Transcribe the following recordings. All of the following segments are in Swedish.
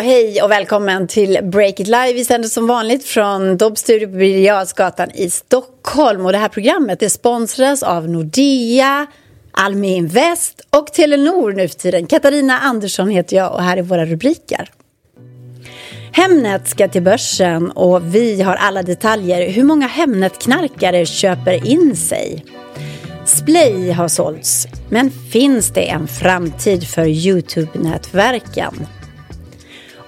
hej och välkommen till Break It Live. Vi sänder som vanligt från Dobb Studio på Birger i Stockholm. Och det här programmet det sponsras av Nordea, Almi Invest och Telenor nu för tiden. Katarina Andersson heter jag och här är våra rubriker. Hemnet ska till börsen och vi har alla detaljer. Hur många Hemnet-knarkare köper in sig? Splay har sålts, men finns det en framtid för Youtube-nätverken?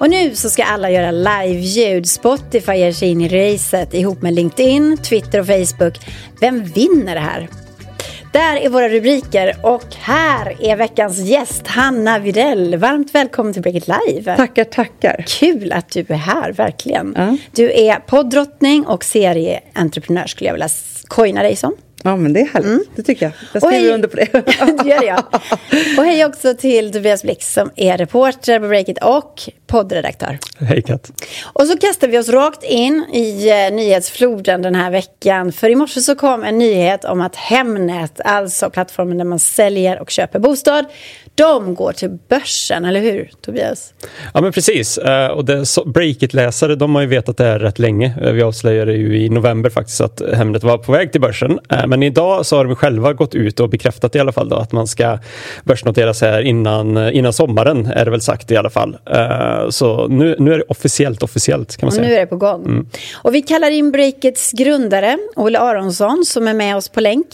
Och nu så ska alla göra live-ljud. Spotify ger sig in i racet ihop med LinkedIn, Twitter och Facebook. Vem vinner det här? Där är våra rubriker och här är veckans gäst Hanna Videll. Varmt välkommen till Break Live. Tackar, tackar. Kul att du är här, verkligen. Ja. Du är poddrottning och serieentreprenör skulle jag vilja coina dig som. Ja, men det är härligt. Mm. Det tycker jag. Jag skriver hej... under på det. det gör jag. Och hej också till Tobias Blix som är reporter på Breakit och poddredaktör. Hej Kat. Och så kastar vi oss rakt in i eh, nyhetsfloden den här veckan. För i morse så kom en nyhet om att Hemnet, alltså plattformen där man säljer och köper bostad, de går till börsen, eller hur Tobias? Ja men precis. Uh, och Breakit-läsare de har ju vetat det här rätt länge. Uh, vi avslöjade ju i november faktiskt att Hemnet var på väg till börsen. Uh, men idag så har de själva gått ut och bekräftat i alla fall då, att man ska börsnoteras här innan, innan sommaren är det väl sagt i alla fall. så nu, nu är det officiellt officiellt kan man säga. Och nu är det på gång. Mm. Och vi kallar in Breakits grundare Olle Aronsson som är med oss på länk.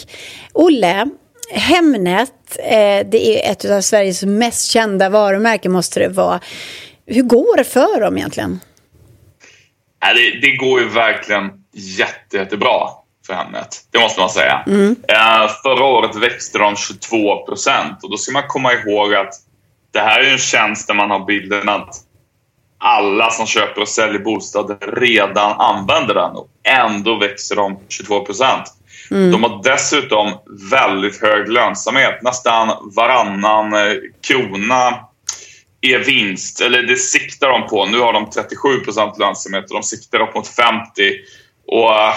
Olle, Hemnet, eh, det är ett av Sveriges mest kända varumärken måste det vara. Hur går det för dem egentligen? det, det går ju verkligen jätte, jättebra för Hemnet. Det måste man säga. Mm. Eh, förra året växte de 22 procent och då ska man komma ihåg att det här är en tjänst där man har bilden att alla som köper och säljer bostäder redan använder den och ändå växer de 22 procent. Mm. De har dessutom väldigt hög lönsamhet. Nästan varannan eh, krona är vinst, eller det siktar de på. Nu har de 37% lönsamhet och de siktar upp mot 50. Och äh,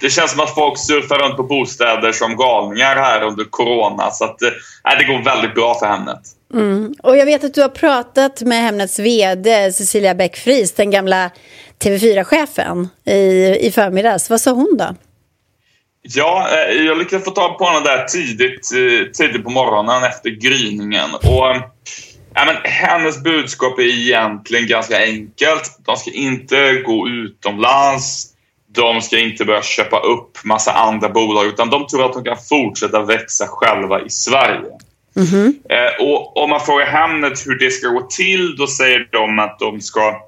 Det känns som att folk surfar runt på bostäder som galningar här under corona. Så att, äh, det går väldigt bra för Hemnet. Mm. Och jag vet att du har pratat med Hemnets vd Cecilia Bäckfries, den gamla TV4-chefen, i, i förmiddags. Vad sa hon då? Ja, eh, jag lyckades få tag på henne där tidigt, eh, tidigt på morgonen efter gryningen. Och, eh, ja, men, hennes budskap är egentligen ganska enkelt. De ska inte gå utomlands. De ska inte börja köpa upp massa andra bolag utan de tror att de kan fortsätta växa själva i Sverige. Mm -hmm. och om man frågar Hemnet hur det ska gå till då säger de att de ska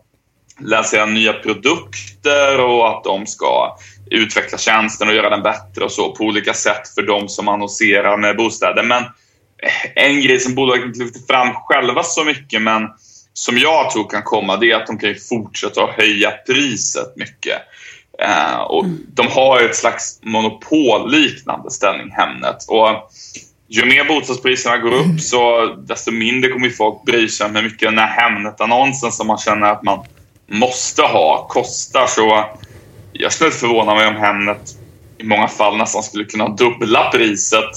lansera nya produkter och att de ska utveckla tjänsten och göra den bättre och så på olika sätt för de som annonserar med bostäder. Men eh, en grej som bolaget inte lyfter fram själva så mycket men som jag tror kan komma det är att de kan fortsätta att höja priset mycket. Uh, och mm. De har ett slags monopolliknande ställning, Hemnet. Och ju mer bostadspriserna går upp så desto mindre kommer folk bry sig om hur mycket den här Hemnet-annonsen som man känner att man måste ha kostar. Så jag skulle inte förvåna mig om Hemnet i många fall nästan skulle kunna dubbla priset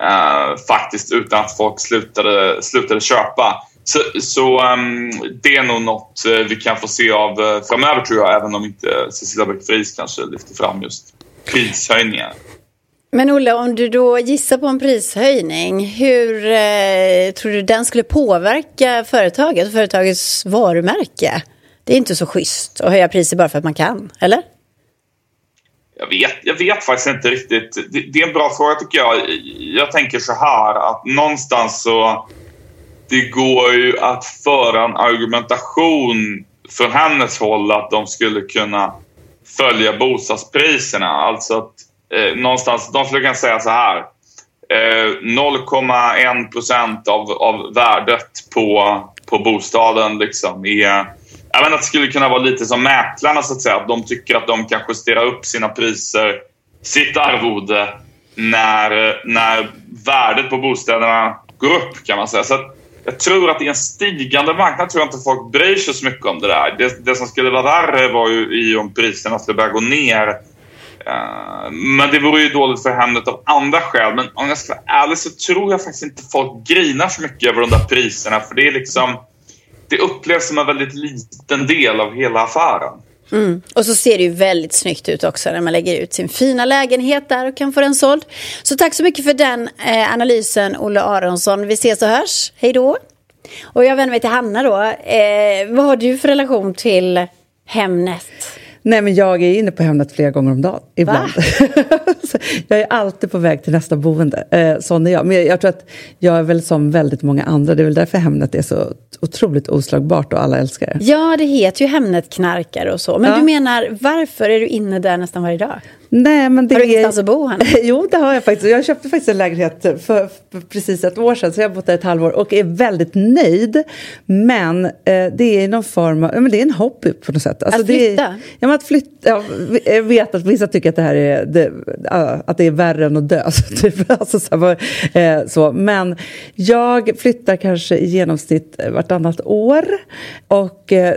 eh, faktiskt utan att folk slutade, slutade köpa. Så, så um, det är nog något eh, vi kan få se av eh, framöver tror jag, även om inte Cecilia Beck-Friis kanske lyfter fram just prishöjningar. Men Olle, om du då gissar på en prishöjning, hur eh, tror du den skulle påverka företaget och företagets varumärke? Det är inte så schysst att höja priser bara för att man kan, eller? Jag vet, jag vet faktiskt inte riktigt. Det, det, är en bra fråga tycker jag. Jag tänker så här att någonstans så det går ju att föra en argumentation från hennes håll att de skulle kunna följa bostadspriserna. Alltså att eh, någonstans, de skulle kunna säga så här. Eh, 0,1 procent av, av värdet på, på bostaden liksom är jag menar, att det skulle kunna vara lite som mäklarna så att säga. Att de tycker att de kan justera upp sina priser, sitt arvode när, när värdet på bostäderna går upp kan man säga. Så jag tror att i en stigande marknad tror jag inte folk bryr sig så mycket om det där. Det, det som skulle vara värre var ju i om priserna skulle börja gå ner. Eh, men det vore ju dåligt för Hemnet av andra skäl. Men om jag ska vara ärlig så tror jag faktiskt inte folk grinar så mycket över de där priserna. För det är liksom det upplevs som en väldigt liten del av hela affären. Mm. Och så ser det ju väldigt snyggt ut också när man lägger ut sin fina lägenhet där och kan få den såld. Så tack så mycket för den eh, analysen, Olle Aronsson. Vi ses och hörs. Hej då! Och jag vänder mig till Hanna då. Eh, vad har du för relation till Hemnet? Nej, men jag är inne på Hemnet flera gånger om dagen. Ibland. jag är alltid på väg till nästa boende. Eh, sån är jag. Men jag, tror att jag är väl som väldigt många andra. Det är väl därför Hemnet är så otroligt oslagbart och alla älskar det. Ja, det heter ju Hemnet-knarkare och så. Men ja. du menar, varför är du inne där nästan varje dag? Nej, men det har du ingenstans att bo, Hanna? jo, det har jag faktiskt. Jag köpte faktiskt en lägenhet för, för, precis ett år sedan, så jag har bott där ett halvår och är väldigt nöjd. Men eh, det är någon form av, men det är en hobby på något sätt. Alltså, att flytta? Är, ja, men att flytta. Ja, jag vet att vissa tycker att det här är, det, att det är värre än att dö. Så, typ, alltså, så, eh, så. Men jag flyttar kanske i genomsnitt vartannat år och eh,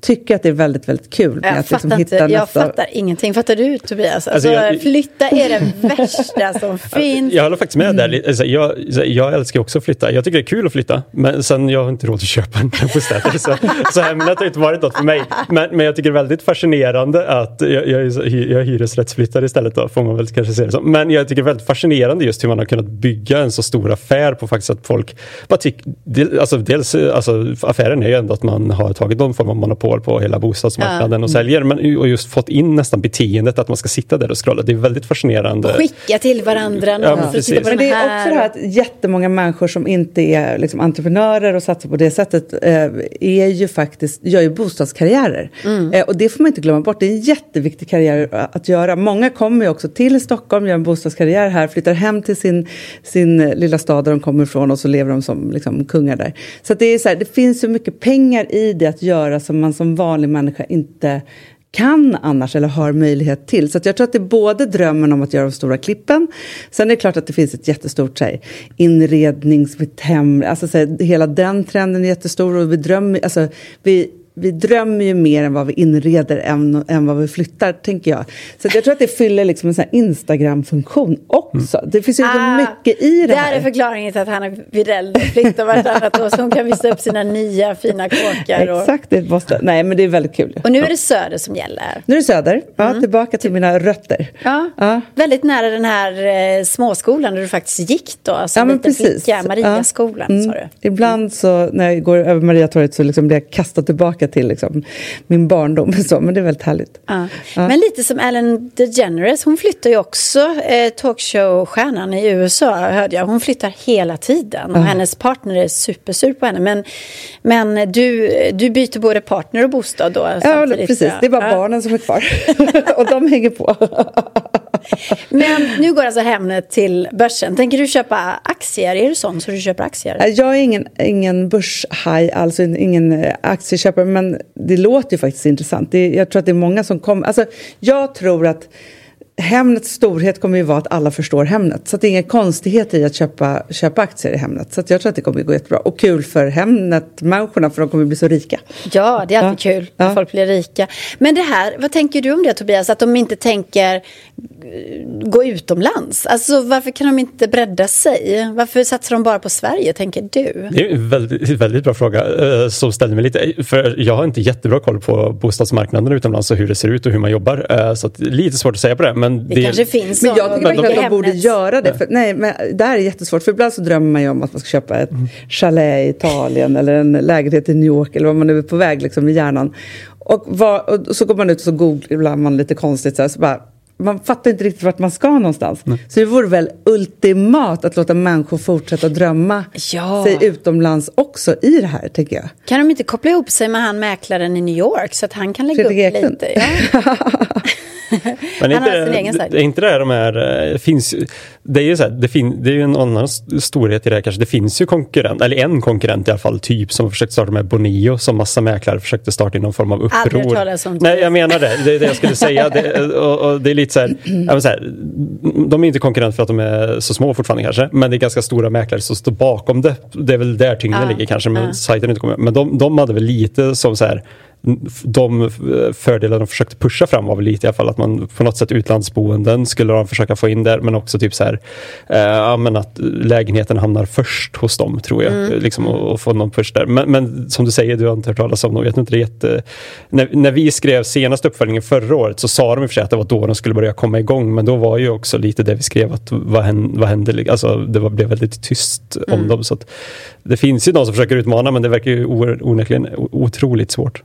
tycker att det är väldigt, väldigt kul. jag, att, liksom, hitta jag nästa... fattar ingenting. Fattar du, Tobias? Alltså, alltså jag, flytta är det värsta som finns. Jag håller faktiskt med där. Mm. Alltså, jag, jag älskar också att flytta. Jag tycker det är kul att flytta. Men sen jag har inte råd att köpa en bostad. så, så Hemnet har inte varit något för mig. Men, men jag tycker det är väldigt fascinerande att jag, jag, jag är hyresrättsflyttare istället då, får man väl kanske se det som. Men jag tycker det är väldigt fascinerande just hur man har kunnat bygga en så stor affär på faktiskt att folk bara tycker, alltså dels alltså affären är ju ändå att man har tagit någon form av monopol på hela bostadsmarknaden ja. och säljer men och just fått in nästan beteendet att man ska sitta där och scrolla. Det är väldigt fascinerande. Skicka till varandra. Ja, men, precis. men det är också det här att jättemånga människor som inte är liksom, entreprenörer och satsar på det sättet eh, är ju faktiskt, gör ju bostadskarriärer. Mm. Eh, och det får man inte glömma bort. Det är en jätteviktig karriär att göra. Många kommer ju också till Stockholm, gör en bostadskarriär här, flyttar hem till sin, sin lilla stad där de kommer ifrån och så lever de som liksom, kungar där. Så det är så här, det finns så mycket pengar i det att göra som man som vanlig människa inte kan annars eller har möjlighet till. Så jag tror att det är både drömmen om att göra de stora klippen. Sen är det klart att det finns ett jättestort så här, inrednings, hem, alltså så här, hela den trenden är jättestor och vi drömmer, alltså vi vi drömmer ju mer än vad vi inreder än, än vad vi flyttar, tänker jag. Så jag tror att det fyller liksom en Instagram-funktion också. Mm. Det finns ju ah, mycket i det här. Där är förklaringen till att Hanna Widell flyttar vartannat år, så hon kan visa upp sina nya fina kåkar. Och... Exakt, det måste, nej men det är väldigt kul. Och nu är det Söder som gäller. Nu är det Söder, ja, mm. tillbaka till mina rötter. Ja, ja, väldigt nära den här eh, småskolan där du faktiskt gick då, alltså ja, men precis. Mariaskolan ja. mm. sa du. Ibland så när jag går över Mariatorget så liksom blir jag kastad tillbaka tillbaka till liksom, min barndom. Så, men det är väldigt härligt. Ja. Ja. Men lite som Ellen DeGeneres, hon flyttar ju också eh, talkshow-stjärnan i USA, hörde jag. Hon flyttar hela tiden och ja. hennes partner är supersur på henne. Men, men du, du byter både partner och bostad då? Ja, precis. Det är bara barnen som är kvar. och de hänger på. Men nu går alltså Hemnet till börsen. Tänker du köpa aktier? Är du sån så du köper aktier? Jag är ingen, ingen börshaj, alltså ingen aktieköpare. Men det låter ju faktiskt intressant. Det, jag tror att det är många som kommer... Alltså, jag tror att Hemnets storhet kommer ju vara att alla förstår Hemnet. Så det är inga konstigheter i att köpa, köpa aktier i Hemnet. Så jag tror att det kommer att gå jättebra. Och kul för Hemnet-människorna för de kommer att bli så rika. Ja, det är alltid ja. kul när ja. folk blir rika. Men det här, vad tänker du om det Tobias? Att de inte tänker eh, gå utomlands? Alltså varför kan de inte bredda sig? Varför satsar de bara på Sverige, tänker du? Det är en väldigt, väldigt bra fråga eh, som ställer mig lite. För jag har inte jättebra koll på bostadsmarknaden utomlands och hur det ser ut och hur man jobbar. Eh, så lite svårt att säga på det. Men det, det kanske finns. Men jag tycker verkligen att de borde göra det. För, nej, men det här är jättesvårt. För ibland så drömmer man ju om att man ska köpa ett mm. chalet i Italien eller en lägenhet i New York eller vad man nu är på väg liksom, i hjärnan. Och, var, och så går man ut och så googlar man lite konstigt så, här, så bara man fattar inte riktigt vart man ska någonstans. Nej. Så det vore väl ultimat att låta människor fortsätta drömma ja. sig utomlands också i det här, tänker jag. Kan de inte koppla ihop sig med han mäklaren i New York så att han kan lägga Fredrik upp lite? Ja. Men han inte, har sin egen sajt. Är inte det de här, eh, finns det är ju så här, det, fin, det är ju en annan storhet i det här kanske. Det finns ju konkurrent, eller en konkurrent i alla fall, typ som försökte starta med Bonio som massa mäklare försökte starta i någon form av uppror. Aldrig Nej, jag menar det. Det är det jag skulle säga. Det, och, och det är lite så här, så här, de är inte konkurrent för att de är så små fortfarande kanske, men det är ganska stora mäklare som står bakom det. Det är väl där tyngden ja. ligger kanske, men ja. sajten inte kommer. Men de, de hade väl lite som så här de fördelar de försökte pusha fram var väl lite i alla fall att man på något sätt utlandsboenden skulle de försöka få in där men också typ så här eh, att lägenheten hamnar först hos dem tror jag. Mm. Liksom, och, och, få någon push där. Men, men, som du säger, du har inte hört talas om dem. Vet inte, det jätte... när, när vi skrev senaste uppföljningen förra året så sa de i och för sig att det var då de skulle börja komma igång men då var ju också lite det vi skrev att vad hände? Vad hände? Alltså, det var, blev väldigt tyst om mm. dem. Så det finns ju de som försöker utmana men det verkar ju onekligen otroligt svårt.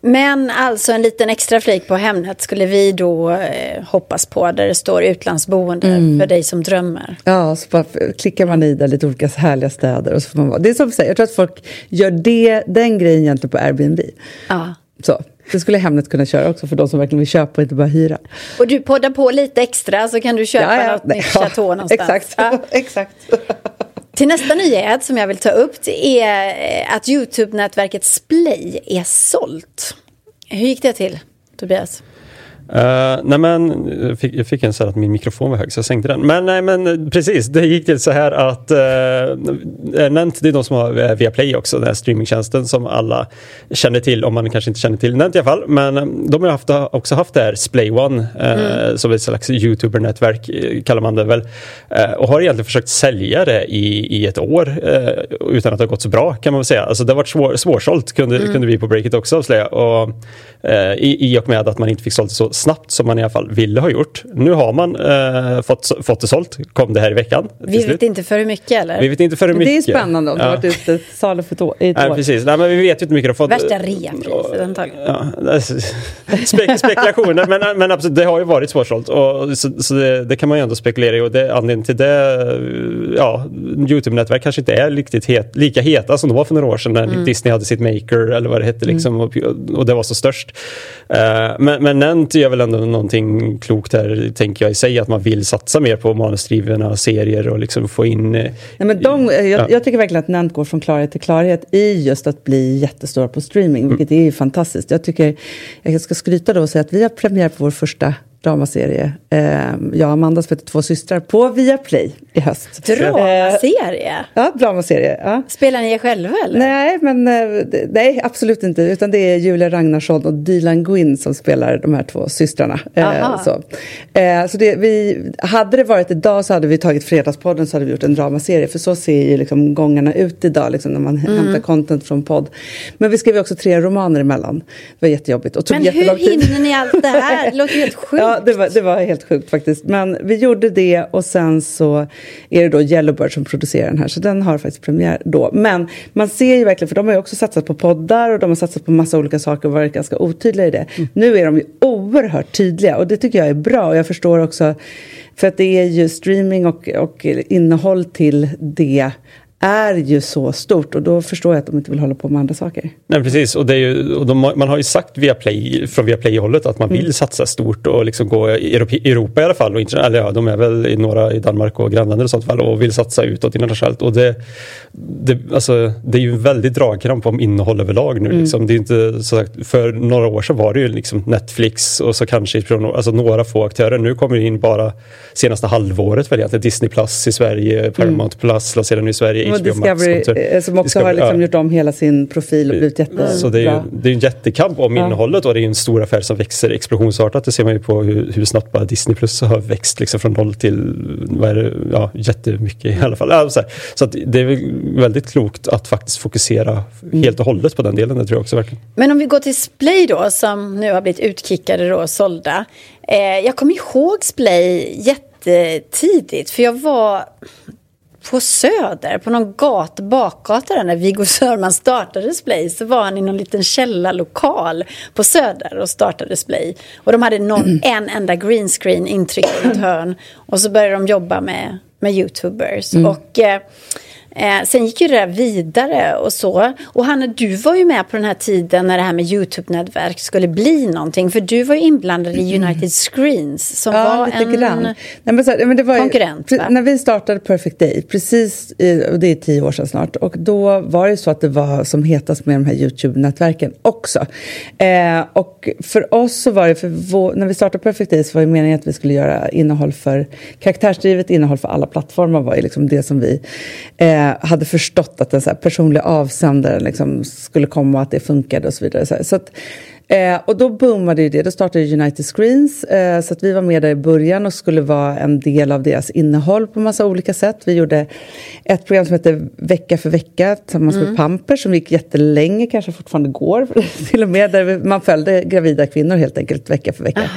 Men alltså en liten extra flik på Hemnet skulle vi då eh, hoppas på där det står utlandsboende mm. för dig som drömmer. Ja, så bara klickar man i där lite olika härliga städer och så får man vara. Det är som säger, jag tror att folk gör det, den grejen egentligen på Airbnb. Ja. Så. Det skulle Hemnet kunna köra också för de som verkligen vill köpa och inte bara hyra. Och du poddar på lite extra så kan du köpa ja, ja, något nytt chateau någonstans. Exakt. Ja. exakt. Till nästa nyhet som jag vill ta upp det är eh, att Youtube-nätverket Splay är sålt. Hur gick det till, Tobias? Uh, nej men, jag fick, jag fick en så att min mikrofon var hög så jag sänkte den. Men nej men precis, det gick till så här att uh, Nent, det är de som har Viaplay också, den här streamingtjänsten som alla känner till, om man kanske inte känner till Nent i alla fall. Men de har haft, också haft det här Splay One, uh, mm. som ett slags YouTuber-nätverk kallar man det väl. Uh, och har egentligen försökt sälja det i, i ett år utan att det har gått så bra kan man väl säga. Alltså det har varit svår, svårsålt kunde, mm. kunde vi på Breakit också avslöja. Och, i, I och med att man inte fick sålt så snabbt som man i alla fall ville ha gjort. Nu har man eh, fått, fått det sålt, kom det här i veckan. Vi vet inte för hur mycket eller? Vi vet inte för hur mycket. Det är spännande om ja. du har varit ute salu för ett år. Nej, precis. Nej, men vi vet ju inte hur mycket de fått. Värsta reapriset antagligen. Ja, Spe spekulationer, men, men absolut, det har ju varit svårsålt. Och, så, så det, det, kan man ju ändå spekulera i och det, anledningen till det, ja, Youtube-nätverk kanske inte är riktigt het, lika heta som de var för några år sedan när mm. Disney hade sitt Maker eller vad det hette liksom, mm. och, och, det var så störst. Uh, men, men Nent gör väl ändå någonting klokt här, tänker jag i sig, att man vill satsa mer på manusdrivna serier och liksom få in... Nej, men de, jag, ja. jag tycker verkligen att Nent går från klarhet till klarhet i just att bli jättestora på streaming, mm. vilket är fantastiskt. Jag tycker, jag ska skryta då och säga att vi har premiär på vår första dramaserie. Eh, jag och Amanda spelar två systrar på Viaplay i höst. Dramaserie? Eh, ja, dramaserie. Ja. Spelar ni er själva eller? Nej, men, eh, nej, absolut inte. Utan det är Julia Ragnarsson och Dylan Gwynn som spelar de här två systrarna. Eh, så eh, så det, vi, hade det varit idag så hade vi tagit Fredagspodden så hade vi gjort en dramaserie. För så ser ju liksom gångarna ut idag liksom, när man mm. hämtar content från podd. Men vi skrev också tre romaner emellan. Det var jättejobbigt. Och tog men hur hinner ni allt det här? Det låter helt sjukt. Ja, det var, det var helt sjukt faktiskt. Men vi gjorde det och sen så är det då Yellowbird som producerar den här. Så den har faktiskt premiär då. Men man ser ju verkligen, för de har ju också satsat på poddar och de har satsat på massa olika saker och varit ganska otydliga i det. Mm. Nu är de ju oerhört tydliga och det tycker jag är bra. Och jag förstår också, för att det är ju streaming och, och innehåll till det är ju så stort och då förstår jag att de inte vill hålla på med andra saker. Nej precis och, det är ju, och de, man har ju sagt via Play, från via Play-hållet att man vill mm. satsa stort och liksom gå i Europa i alla fall. Och eller ja, de är väl i några i Danmark och grannländer och sånt fall och vill satsa utåt internationellt. Och det, det, alltså, det är ju väldigt dragkramp om innehåll överlag nu. Mm. Liksom. Det är inte, så sagt, för några år sedan var det ju liksom Netflix och så kanske alltså, några få aktörer. Nu kommer det in bara senaste halvåret väl egentligen. Disney Plus i Sverige, Paramount mm. Plus lanserar nu i Sverige och Discovery Max eh, som också Discovery, har liksom ja. gjort om hela sin profil och blivit jättebra. Så det är ju det är en jättekamp om ja. innehållet och det är en stor affär som växer explosionsartat. Det ser man ju på hur, hur snabbt bara Disney Plus har växt liksom från noll till vad är det, ja, jättemycket i alla fall. Ja, så, så det är väldigt klokt att faktiskt fokusera mm. helt och hållet på den delen. Det tror jag också verkligen. Men om vi går till Splay då som nu har blivit utkickade och sålda. Eh, jag kommer ihåg Splay jättetidigt för jag var på Söder, på någon gat, bakgata där när Viggo Sörman startade Splay så var han i någon liten källarlokal på Söder och startade Splay. Och de hade någon, en enda greenscreen intryckt i ett hörn. Och så började de jobba med, med YouTubers. Mm. Och... Eh, Eh, sen gick ju det där vidare och så. Och Hanna, du var ju med på den här tiden när det här med YouTube-nätverk skulle bli någonting. För du var ju inblandad i mm. United Screens som ja, var en grann. Nej, men så, men det var konkurrent. Ju, när vi startade Perfect Day, precis, och det är tio år sedan snart, och då var det så att det var som hetast med de här YouTube-nätverken också. Eh, och för oss så var det, för vår, när vi startade Perfect Day så var det meningen att vi skulle göra innehåll för, karaktärsdrivet innehåll för alla plattformar var ju liksom det som vi eh, Eh, hade förstått att den så här, personliga avsändaren liksom, skulle komma och att det funkade och så vidare. Så att, Eh, och då boomade ju det. Då startade United Screens. Eh, så att vi var med där i början och skulle vara en del av deras innehåll på massa olika sätt. Vi gjorde ett program som hette Vecka för vecka tillsammans mm. med Pampers som gick jättelänge, kanske fortfarande går till och med. Där man följde gravida kvinnor helt enkelt vecka för vecka.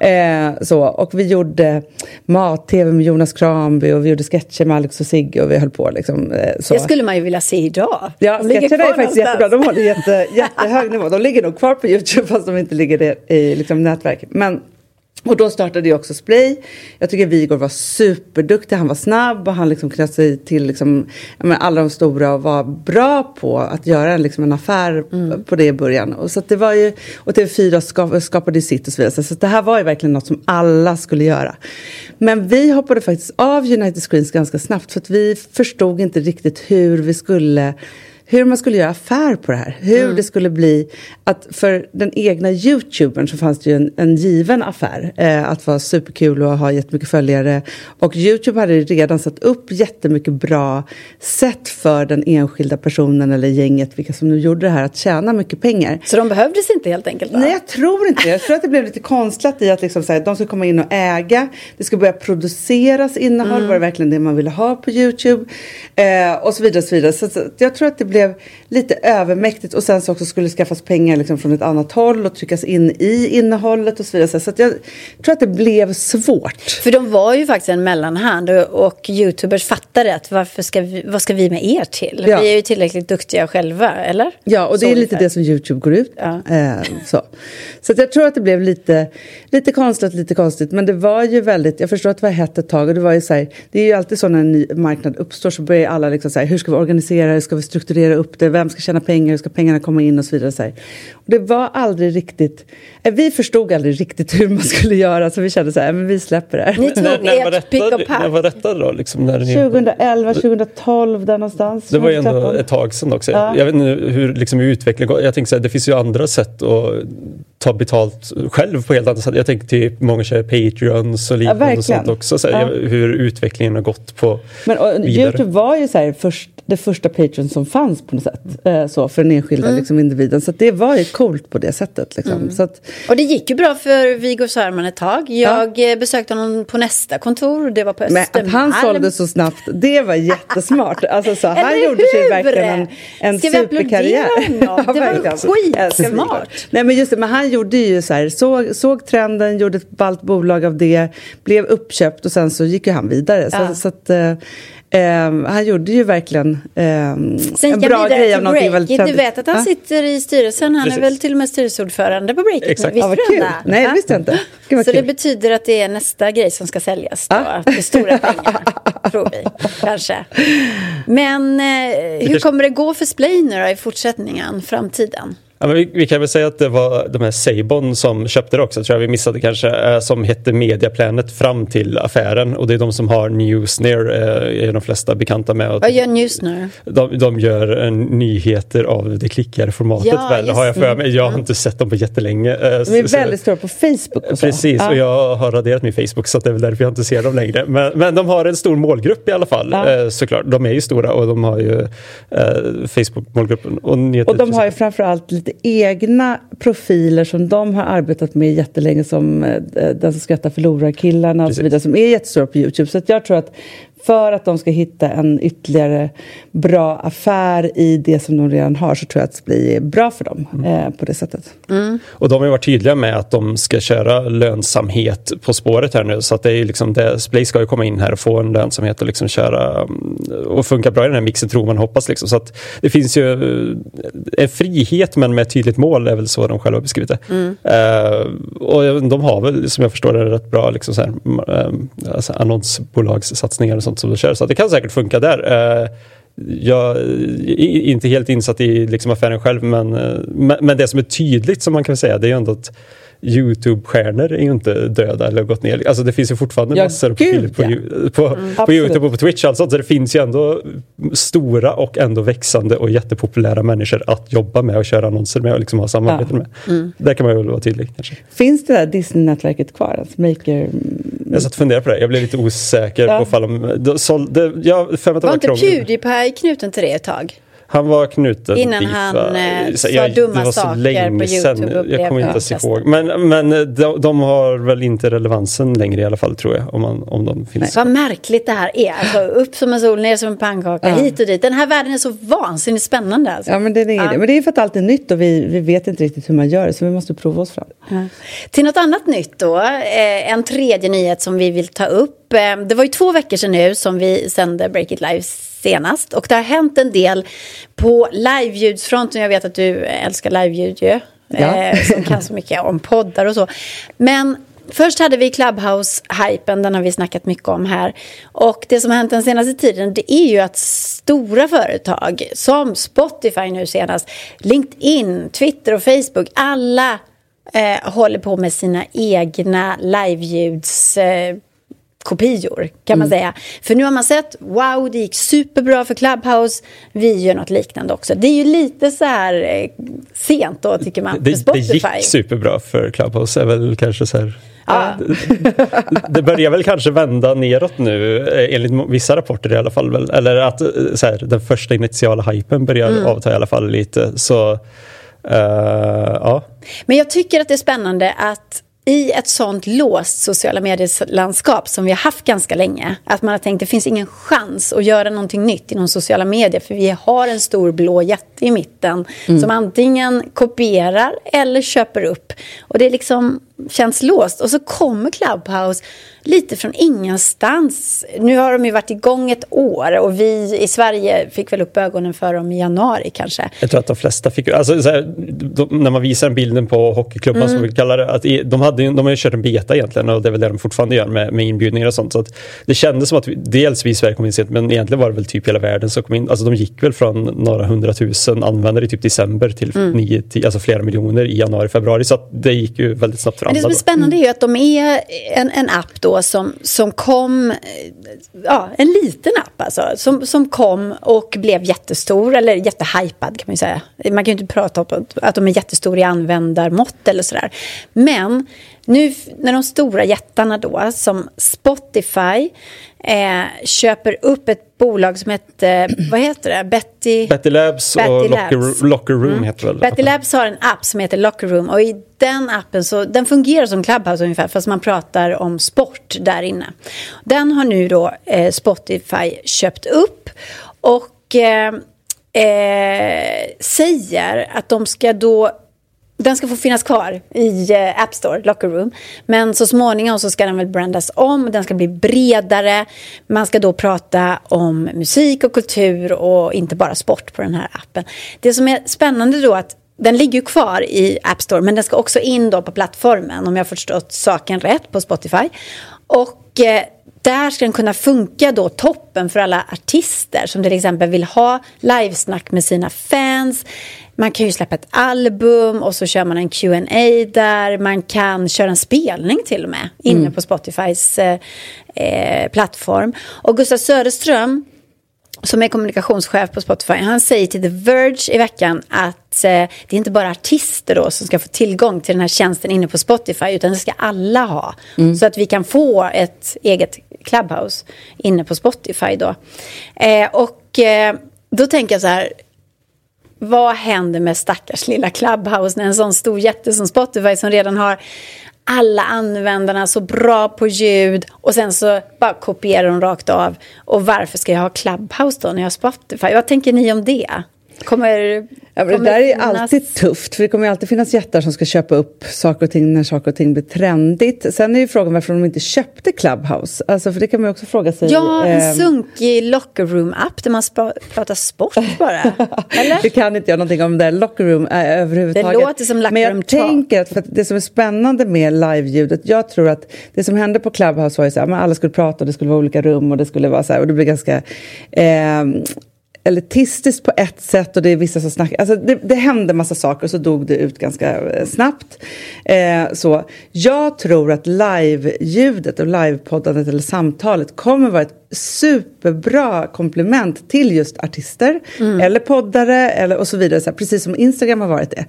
Eh, så, och vi gjorde mat-tv med Jonas Kramby och vi gjorde sketcher med Alex och Sigge och vi höll på. Liksom, eh, så. Det skulle man ju vilja se idag. Ja, sketcherna är faktiskt jättebra. De håller jätte, jättehög nivå. De ligger nog kvar på Youtube fast de inte ligger i liksom, nätverk. Men, och då startade jag också Splay. Jag tycker Vigor var superduktig. Han var snabb och han liksom knöt sig till liksom, menar, alla de stora och var bra på att göra liksom, en affär mm. på det i början. Och, så det var ju, och TV4 skapade sitt och så vidare. Så det här var ju verkligen något som alla skulle göra. Men vi hoppade faktiskt av United Screens ganska snabbt för att vi förstod inte riktigt hur vi skulle hur man skulle göra affär på det här. Hur mm. det skulle bli att för den egna youtubern så fanns det ju en, en given affär. Eh, att vara superkul och ha jättemycket följare. Och youtube hade redan satt upp jättemycket bra sätt för den enskilda personen eller gänget, vilka som nu gjorde det här, att tjäna mycket pengar. Så de behövdes inte helt enkelt? Då? Nej, jag tror inte det. Jag tror att det blev lite konstlat i att liksom, så här, de ska komma in och äga. Det ska börja produceras innehåll. Mm. Var det verkligen det man ville ha på youtube? Eh, och så vidare. Och så vidare. Så, så jag tror att det blev blev lite övermäktigt och sen så också skulle skaffas pengar liksom från ett annat håll och tryckas in i innehållet och så vidare. Så jag tror att det blev svårt. För de var ju faktiskt en mellanhand och youtubers fattade att varför ska vi, vad ska vi med er till? Ja. Vi är ju tillräckligt duktiga själva, eller? Ja, och det så är lite det som Youtube går ut ja. eh, så så jag tror att det blev lite, lite konstigt, lite konstigt. Men det var ju väldigt, jag förstår att det var hett ett tag och det var ju så här, det är ju alltid så när en ny marknad uppstår så börjar alla liksom så hur ska vi organisera det, ska vi strukturera strukturera upp det, vem ska tjäna pengar, hur ska pengarna komma in och så vidare. Så och det var aldrig riktigt, eh, vi förstod aldrig riktigt hur man skulle göra så vi kände så här, men vi släpper det här. Ni tog när, ert pick och pack. När var detta då? Liksom, när ni... 2011, 2012 där någonstans. Det var ju ändå ett tag sedan också. Ja. Jag vet inte hur liksom, utvecklingen går. Jag tänker så här, det finns ju andra sätt att ta betalt själv på helt andra sätt. Jag tänker typ många kör Patreons och liknande ja, och sånt också. Så här, ja. Hur utvecklingen har gått på Men och, Youtube var ju så här, först, det första Patreon som fanns på något sätt. Eh, så, för den enskilda mm. liksom, individen. Så det var ju coolt på det sättet. Liksom. Mm. Så att, och det gick ju bra för Viggo Sörman ett tag. Jag ja. Eh, besökte honom på nästa kontor. Det var på Östermalm. Men att han sålde så snabbt, det var jättesmart. Alltså, så, han gjorde sig verkligen en, en Ska superkarriär. Ja, det var skitsmart. Nej, men just det, men han gjorde ju så här, såg, såg trenden, gjorde ett ballt bolag av det, blev uppköpt och sen så gick ju han vidare. Ja. Så, så att, eh, Um, han gjorde ju verkligen um, en bra grej av någonting väldigt trendigt. Du vet att han ah? sitter i styrelsen. Han Precis. är väl till och med styrelseordförande på Breakit. Exakt. Visste ja, du? Nej, det visste jag inte. Gud, Så kul. det betyder att det är nästa grej som ska säljas då. Ah? Är stora pengar, tror vi. Kanske. Men eh, hur kommer det gå för Splay nu då, i fortsättningen, framtiden? Ja, vi, vi, kan väl säga att det var de här Sabon som köpte det också, tror jag vi missade kanske, eh, som hette Mediaplanet fram till affären. Och det är de som har Newsner, eh, är de flesta bekanta med. Vad gör Newsner? De, de gör eh, nyheter av det klickade formatet ja, väl, har jag för mig. Jag har inte sett dem på jättelänge. De är väldigt stora på Facebook och så. Precis, ja. och jag har raderat min Facebook så det är väl därför jag inte ser dem längre. Men, men de har en stor målgrupp i alla fall, ja. såklart. De är ju stora och de har ju Facebook-målgruppen. Och, och de har ju framförallt lite lite egna profiler som de har arbetat med jättelänge som eh, Den som skrattar förlorar-killarna och så vidare som är jättestora på Youtube. Så jag tror att för att de ska hitta en ytterligare bra affär i det som de redan har så tror jag att det blir bra för dem mm. eh, på det sättet. Mm. Och de har varit tydliga med att de ska köra lönsamhet på spåret här nu så att det är liksom det, Splay ska ju komma in här och få en lönsamhet och liksom köra mm, och funka bra i den här mixen tror man hoppas liksom. Så att det finns ju eh, en frihet men med ett tydligt mål är väl så de själva beskrivit det. Mm. Uh, och de har väl som jag förstår det rätt bra liksom så här, uh, alltså annonsbolagssatsningar och sånt som de kör. Så det kan säkert funka där. Eh, jag är inte helt insatt i liksom affären själv men, eh, men det som är tydligt som man kan säga det är ju ändå att Youtube-stjärnor är ju inte döda eller gått ner. Alltså det finns ju fortfarande ja, massor gud, på, ja. på, mm, på Youtube och på Twitch. Alltså, så det finns ju ändå stora och ändå växande och jättepopulära människor att jobba med och köra annonser med och liksom ha samarbete ja. med. Mm. Där kan man ju vara tydlig. Kanske. Finns det där Disney-nätverket kvar? Alltså Maker Jag satt och funderade på det. Jag blev lite osäker ja. på fall de sålde. Jag, för var inte Pewdiepie knuten till det ett tag? Han var knuten Innan dit, han eh, sa jag, dumma saker på Youtube. jag kommer inte ens ihåg. Men, men eh, de, de, har väl inte relevansen längre i alla fall tror jag. Om, man, om de finns. Vad märkligt det här är. Alltså, upp som en sol, ner som en pannkaka, ja. hit och dit. Den här världen är så vansinnigt spännande. Alltså. Ja men det är ja. det. Men det är för att allt är nytt och vi, vi vet inte riktigt hur man gör det. Så vi måste prova oss fram. Ja. Till något annat nytt då. Eh, en tredje nyhet som vi vill ta upp. Det var ju två veckor sedan nu som vi sände Break It Live senast. Och det har hänt en del på liveljudfronten. Jag vet att du älskar liveljud ju. Ja. Eh, som kan så mycket om poddar och så. Men Först hade vi Clubhouse-hypen, den har vi snackat mycket om här. Och det som har hänt den senaste tiden det är ju att stora företag som Spotify nu senast, LinkedIn, Twitter och Facebook, alla eh, håller på med sina egna liveljuds eh, kopior kan man mm. säga. För nu har man sett, wow det gick superbra för Clubhouse, vi gör något liknande också. Det är ju lite så här eh, sent då tycker man. Det, det gick superbra för Clubhouse, är väl kanske så här Ja. det börjar väl kanske vända neråt nu eh, enligt vissa rapporter i alla fall. Eller att så här, den första initiala hypen börjar mm. avta i alla fall lite. Så, uh, ja. Men jag tycker att det är spännande att i ett sånt låst sociala medier-landskap som vi har haft ganska länge, att man har tänkt att det finns ingen chans att göra någonting nytt inom sociala medier för vi har en stor blå jätte i mitten mm. som antingen kopierar eller köper upp. Och det liksom känns låst. Och så kommer Clubhouse lite från ingenstans. Nu har de ju varit igång ett år och vi i Sverige fick väl upp ögonen för dem i januari kanske. Jag tror att de flesta fick, alltså här, de, när man visar bilden på hockeyklubban mm. som vi kallar det, att de, hade, de har ju kört en beta egentligen och det är väl det de fortfarande gör med, med inbjudningar och sånt. Så att det kändes som att vi, dels vi i Sverige kom in sent men egentligen var det väl typ hela världen som kom in. Alltså de gick väl från några hundratusen användare i typ december till mm. nio, alltså flera miljoner i januari, februari. Så att det gick ju väldigt snabbt för alla. Det som är spännande är ju att de är en, en app då som, som kom, ja, en liten app alltså, som, som kom och blev jättestor, eller jättehypad kan man ju säga. Man kan ju inte prata om att de är jättestora i användarmått eller sådär. Men nu när de stora jättarna då, som Spotify, eh, köper upp ett bolag som heter, vad heter det? Betty, Betty Labs Betty och Labs. Locker, Locker Room mm. heter väl? Betty Labs har en app som heter Locker Room och i den appen så, den fungerar som Clubhouse ungefär fast man pratar om sport där inne. Den har nu då eh, Spotify köpt upp och eh, eh, säger att de ska då den ska få finnas kvar i eh, App Store, Locker Room. Men så småningom så ska den väl brandas om, den ska bli bredare. Man ska då prata om musik och kultur och inte bara sport på den här appen. Det som är spännande då att den ligger kvar i App Store men den ska också in då på plattformen om jag har förstått saken rätt på Spotify. Och eh, där ska den kunna funka då toppen för alla artister som till exempel vill ha livesnack med sina fans. Man kan ju släppa ett album och så kör man en Q&A där. Man kan köra en spelning till och med inne mm. på Spotifys eh, eh, plattform. Och Gustav Söderström som är kommunikationschef på Spotify, han säger till The Verge i veckan att eh, det är inte bara artister då som ska få tillgång till den här tjänsten inne på Spotify, utan det ska alla ha. Mm. Så att vi kan få ett eget Clubhouse inne på Spotify då. Eh, och eh, då tänker jag så här, vad händer med stackars lilla Clubhouse när en sån stor jätte som Spotify som redan har alla användarna så bra på ljud och sen så bara kopierar de rakt av. Och varför ska jag ha Clubhouse då när jag har Spotify? Vad tänker ni om det? Kommer, ja, det där är alltid tufft, för det kommer alltid finnas jättar som ska köpa upp saker och ting när saker och ting blir trendigt. Sen är ju frågan varför de inte köpte Clubhouse. Alltså, för det kan man också fråga sig. Ja, en eh, sunkig locker room-app där man pratar sport bara. Eller? det kan inte jag någonting om det locker room äh, överhuvudtaget. Det låter som locker Men jag tänker att för att det som är spännande med live-ljudet, jag tror att det som hände på Clubhouse var ju så här, alla skulle prata och det skulle vara olika rum och det skulle vara så här, och det blev ganska eh, elitistiskt på ett sätt och det är vissa som snackar. Alltså det, det hände massa saker och så dog det ut ganska eh, snabbt. Eh, så jag tror att live-ljudet och livepoddandet eller samtalet kommer vara ett superbra komplement till just artister mm. eller poddare eller, och så vidare. Så här, precis som Instagram har varit det.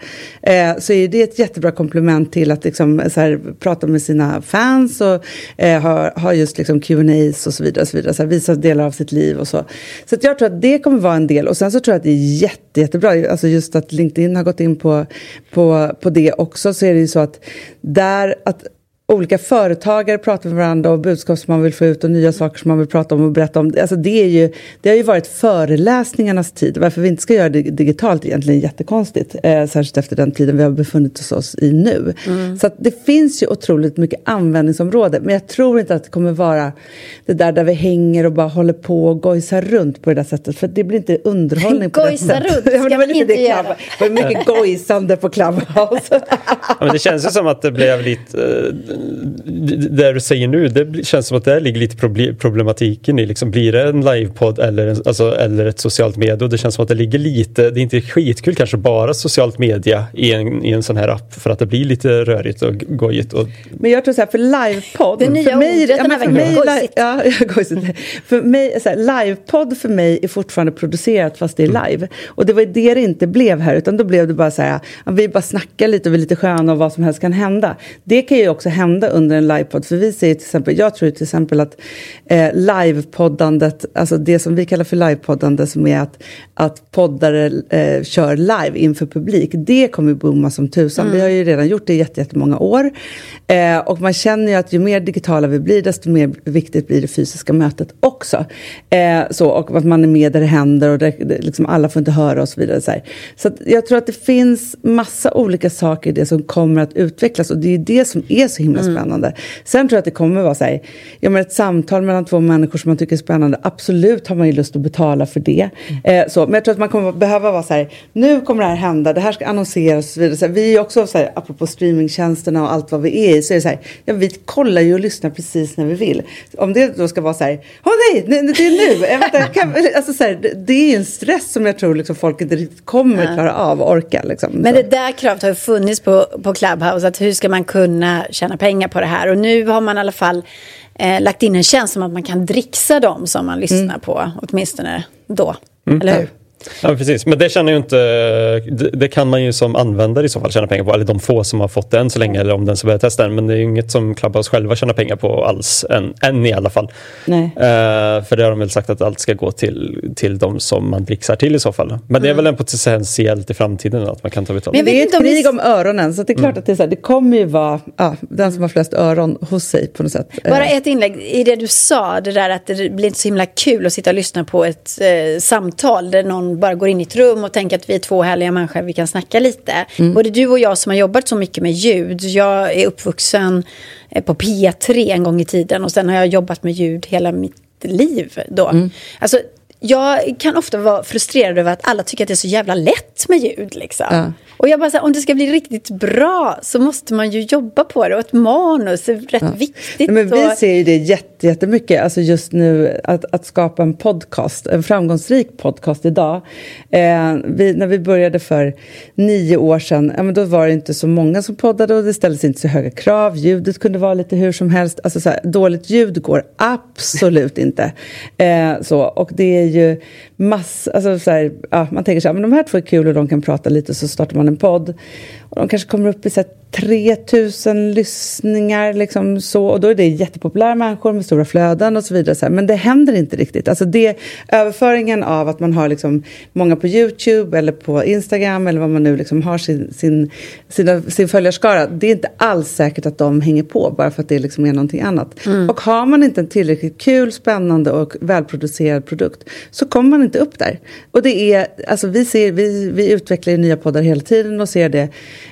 Eh, så är det ett jättebra komplement till att liksom, så här, prata med sina fans och eh, ha, ha just liksom Q&As och så vidare. Och så vidare så här, visa delar av sitt liv och så. Så jag tror att det kommer vara en del. Och sen så tror jag att det är jätte, jättebra. Alltså just att LinkedIn har gått in på, på, på det också. Så är det ju så att där att olika företagare pratar med varandra och budskap som man vill få ut och nya saker som man vill prata om och berätta om. Alltså det, är ju, det har ju varit föreläsningarnas tid. Varför vi inte ska göra det digitalt är egentligen jättekonstigt. Eh, särskilt efter den tiden vi har befunnit oss i nu. Mm. Så det finns ju otroligt mycket användningsområde. Men jag tror inte att det kommer vara det där där vi hänger och bara håller på och gojsar runt på det där sättet. För det blir inte underhållning på det sättet. Gojsa runt ska man inte det göra. Det var mycket gojsande på Clubhouse. ja, men det känns ju som att det blev lite eh, det du säger nu, det känns som att det ligger lite problematiken i. Liksom, blir det en livepodd eller, alltså, eller ett socialt medie? Och det känns som att det ligger lite, det är inte skitkul kanske bara socialt media i en, i en sån här app för att det blir lite rörigt och gojigt. Och... Men jag tror så här, för livepodd. Det nya för mig, ordet ja, för mig, gojsigt. Ja, gojsigt. För mig, så här, livepodd för mig är fortfarande producerat fast det är mm. live. Och det var det det inte blev här utan då blev det bara så här, vi bara snackar lite och vi är lite sköna och vad som helst kan hända. Det kan ju också hända under en livepodd. För vi ser till exempel, jag tror till exempel att eh, livepoddandet, alltså det som vi kallar för livepoddande som är att, att poddare eh, kör live inför publik, det kommer booma som tusan. Mm. Vi har ju redan gjort det i jättemånga år. Eh, och man känner ju att ju mer digitala vi blir, desto mer viktigt blir det fysiska mötet också. Eh, så, och att man är med där det händer och det, liksom alla får inte höra och så vidare. Så, så jag tror att det finns massa olika saker i det som kommer att utvecklas och det är det som är så himla mm. spännande. Mm. Sen tror jag att det kommer vara så här, ja, men ett samtal mellan två människor som man tycker är spännande, absolut har man ju lust att betala för det. Mm. Eh, så, men jag tror att man kommer behöva vara så här, nu kommer det här hända, det här ska annonseras och så vidare. Så här, vi är också så här, apropå streamingtjänsterna och allt vad vi är i, så är det så här, ja, vi kollar ju och lyssnar precis när vi vill. Om det då ska vara så här, åh nej, det är nu, jag vet kan, alltså, så här, det är ju en stress som jag tror liksom, folk inte riktigt kommer ja. klara av och orka. Liksom, men det där kravet har ju funnits på, på Clubhouse, att hur ska man kunna tjäna pengar på det här? Och nu har man i alla fall eh, lagt in en tjänst som att man kan dricksa dem som man lyssnar mm. på, åtminstone då. Mm. Eller hur? Ja, precis. Men det känner ju inte, det, det, kan man ju som användare i så fall tjäna pengar på, eller de få som har fått det än så länge, eller om den som börjar testa den. Men det är ju inget som Clubhouse själva tjänar pengar på alls, än, än i alla fall. Nej. Uh, för det har de väl sagt att allt ska gå till, till de som man dricksar till i så fall. Men mm. det är mm. väl en potentiellt i framtiden att man kan ta betalt. Men det är ett krig om öronen, så det är klart mm. att det, är så här, det kommer ju vara ja, den som har flest öron hos sig på något sätt. Bara ett inlägg i det du sa, det där att det blir inte så himla kul att sitta och lyssna på ett eh, samtal där någon bara går in i ett rum och tänka att vi är två härliga människor, vi kan snacka lite. Mm. Både du och jag som har jobbat så mycket med ljud, jag är uppvuxen eh, på P3 en gång i tiden och sen har jag jobbat med ljud hela mitt liv då. Mm. Alltså, jag kan ofta vara frustrerad över att alla tycker att det är så jävla lätt med ljud. Liksom. Ja. Och jag bara säger, om det ska bli riktigt bra så måste man ju jobba på det. Och ett manus är rätt ja. viktigt. men vi ser ju det jättemycket, alltså just nu att, att skapa en podcast, en framgångsrik podcast idag. Eh, vi, när vi började för nio år sedan, ja, men då var det inte så många som poddade och det ställdes inte så höga krav. Ljudet kunde vara lite hur som helst. Alltså, så här, dåligt ljud går absolut inte. Eh, så, och det ju massor, alltså, så här, ja, man tänker så här, men de här två är kul och de kan prata lite så startar man en podd. Och de kanske kommer upp i så 3000 lyssningar. Liksom så, och då är det jättepopulära människor med stora flöden och så vidare. Så här. Men det händer inte riktigt. Alltså det, överföringen av att man har liksom många på Youtube eller på Instagram eller vad man nu liksom har sin, sin, sina, sin följarskara. Det är inte alls säkert att de hänger på bara för att det liksom är någonting annat. Mm. Och har man inte en tillräckligt kul, spännande och välproducerad produkt så kommer man inte upp där. Och det är, alltså vi, ser, vi, vi utvecklar nya poddar hela tiden och ser det.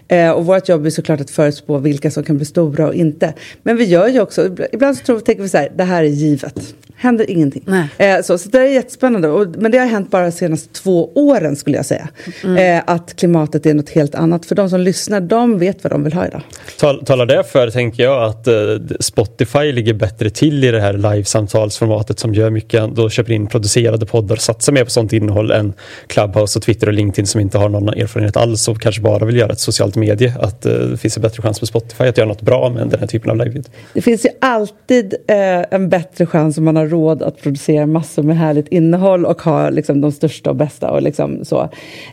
Eh, och vårt jobb är såklart att förutspå vilka som kan bli stora och inte. Men vi gör ju också, ibland så tror, tänker vi så här, det här är givet händer ingenting. Eh, så, så det är jättespännande. Och, men det har hänt bara de senaste två åren skulle jag säga. Mm. Eh, att klimatet är något helt annat. För de som lyssnar, de vet vad de vill ha idag. Tal, talar det för, tänker jag, att eh, Spotify ligger bättre till i det här livesamtalsformatet som gör mycket, då köper in producerade poddar och satsar mer på sånt innehåll än Clubhouse och Twitter och LinkedIn som inte har någon erfarenhet alls och kanske bara vill göra ett socialt medie. Att eh, det finns en bättre chans på Spotify att göra något bra med den här typen av live Det finns ju alltid eh, en bättre chans om man har har råd att producera massor med härligt innehåll och ha liksom, de största och bästa. Och, liksom, så.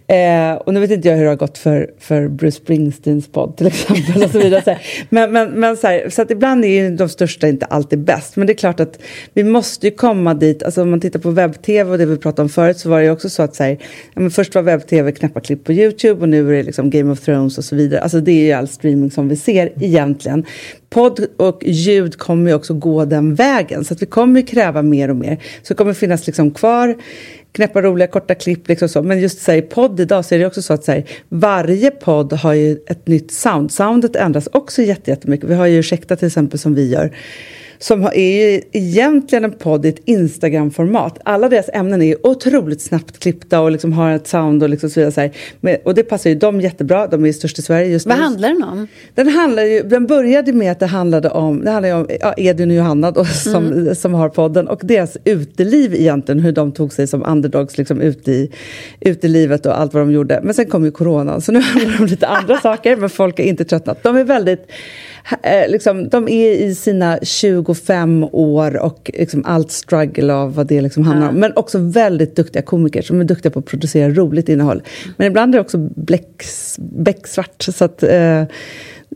Eh, och nu vet inte jag hur det har gått för, för Bruce Springsteens podd till exempel. Och så vidare, så men, men, men så, här, så att ibland är ju de största inte alltid bäst. Men det är klart att vi måste ju komma dit. Alltså om man tittar på webb-tv och det vi pratade om förut så var det ju också så att så här, ja, men först var webb-tv knäppa klipp på Youtube och nu är det liksom Game of Thrones och så vidare. Alltså det är ju all streaming som vi ser egentligen. Podd och ljud kommer ju också gå den vägen så att vi kommer ju kräva mer och mer. Så det kommer finnas liksom kvar knäppa roliga korta klipp. Liksom så. Men just i podd idag så är det också så att här, varje podd har ju ett nytt sound. Soundet ändras också jättemycket. Vi har ju Ursäkta till exempel som vi gör som är ju egentligen en podd i ett Instagram-format. Alla deras ämnen är otroligt snabbt klippta och liksom har ett sound och liksom så vidare. Så här. och det passar ju dem jättebra. De är störst i Sverige just Vad nu. Vad handlar den om? Den, handlar ju, den började med att det handlade om, det handlade om ja, Edvin och Johanna då, som, mm. som har podden och deras uteliv egentligen. Hur de tog sig som underdogs liksom ut i utelivet och allt vad de gjorde. Men sen kom ju coronan så nu handlar det om lite andra saker men folk är inte tröttnat. De är väldigt Eh, liksom, de är i sina 25 år och liksom allt struggle av vad det liksom handlar om. Men också väldigt duktiga komiker som är duktiga på att producera roligt innehåll. Men ibland är det också becksvart. Så att, eh,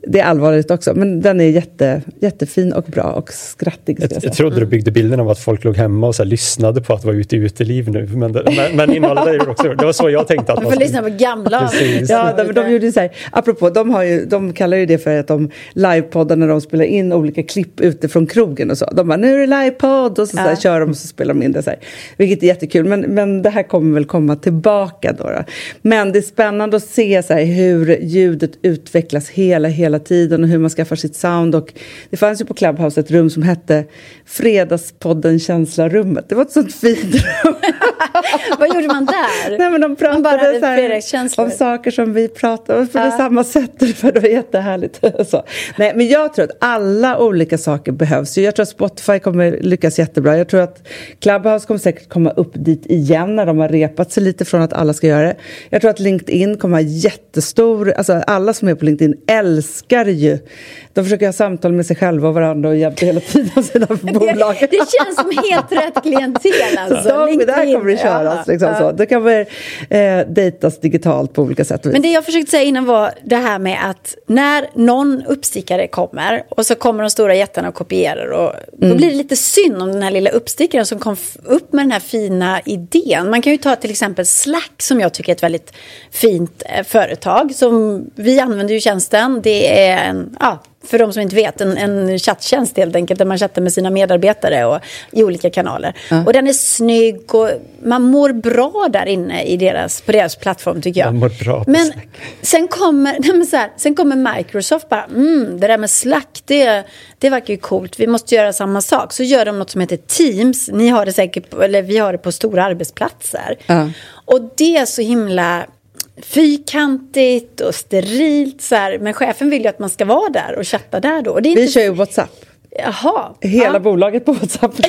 det är allvarligt också, men den är jätte, jättefin och bra och skrattig. Jag, jag, trodde du byggde bilden av att folk låg hemma och så lyssnade på att vara ute i uteliv nu. Men, det, men, men innehållet är ju också Det var så jag tänkte. Att man får lyssna på gamla. Ja, de, de gjorde så här, apropå, de, har ju, de kallar ju det för att de livepoddar när de spelar in olika klipp ute från krogen och så. De bara, nu är det livepodd och så, ja. så här, kör de och så spelar de in det så här. Vilket är jättekul, men, men det här kommer väl komma tillbaka då. då. Men det är spännande att se så här, hur ljudet utvecklas hela, hela hela tiden och hur man skaffar sitt sound. Och det fanns ju på Clubhouse ett rum som hette Fredagspodden Känslarummet. Det var ett sånt fint rum. Vad gjorde man där? Nej, men de pratade här, om saker som vi pratade om på ja. samma sätt. För det var jättehärligt. så. Nej, men jag tror att alla olika saker behövs. Jag tror att Spotify kommer lyckas jättebra. Jag tror att Clubhouse kommer säkert komma upp dit igen när de har repat sig lite från att alla ska göra det. Jag tror att LinkedIn kommer ha jättestor... Alltså alla som är på LinkedIn älskar älskar ju. De försöker ha samtal med sig själva och varandra och jämt hela tiden sina bolag. Det, det känns som helt rätt klientel alltså. De, där kommer det köras. Ja, liksom ja. Så. Det kan väl eh, dejtas digitalt på olika sätt. Men det jag försökte säga innan var det här med att när någon uppstickare kommer och så kommer de stora jättarna och kopierar och då mm. blir det lite synd om den här lilla uppstickaren som kom upp med den här fina idén. Man kan ju ta till exempel Slack som jag tycker är ett väldigt fint eh, företag. Som vi använder ju tjänsten. Det är en, ja, för de som inte vet, en, en chatttjänst helt enkelt där man chattar med sina medarbetare och, i olika kanaler. Ja. Och den är snygg och man mår bra där inne i deras, på deras plattform tycker jag. Man mår bra på men Slack. sen kommer, nej, så här, sen kommer Microsoft bara, mm, det där med Slack, det, det verkar ju coolt, vi måste göra samma sak. Så gör de något som heter Teams, ni har det säkert, eller vi har det på stora arbetsplatser. Ja. Och det är så himla fyrkantigt och sterilt. Så här. Men chefen vill ju att man ska vara där och chatta där då. Vi inte... kör ju WhatsApp. Jaha. Hela ja. bolaget på WhatsApp.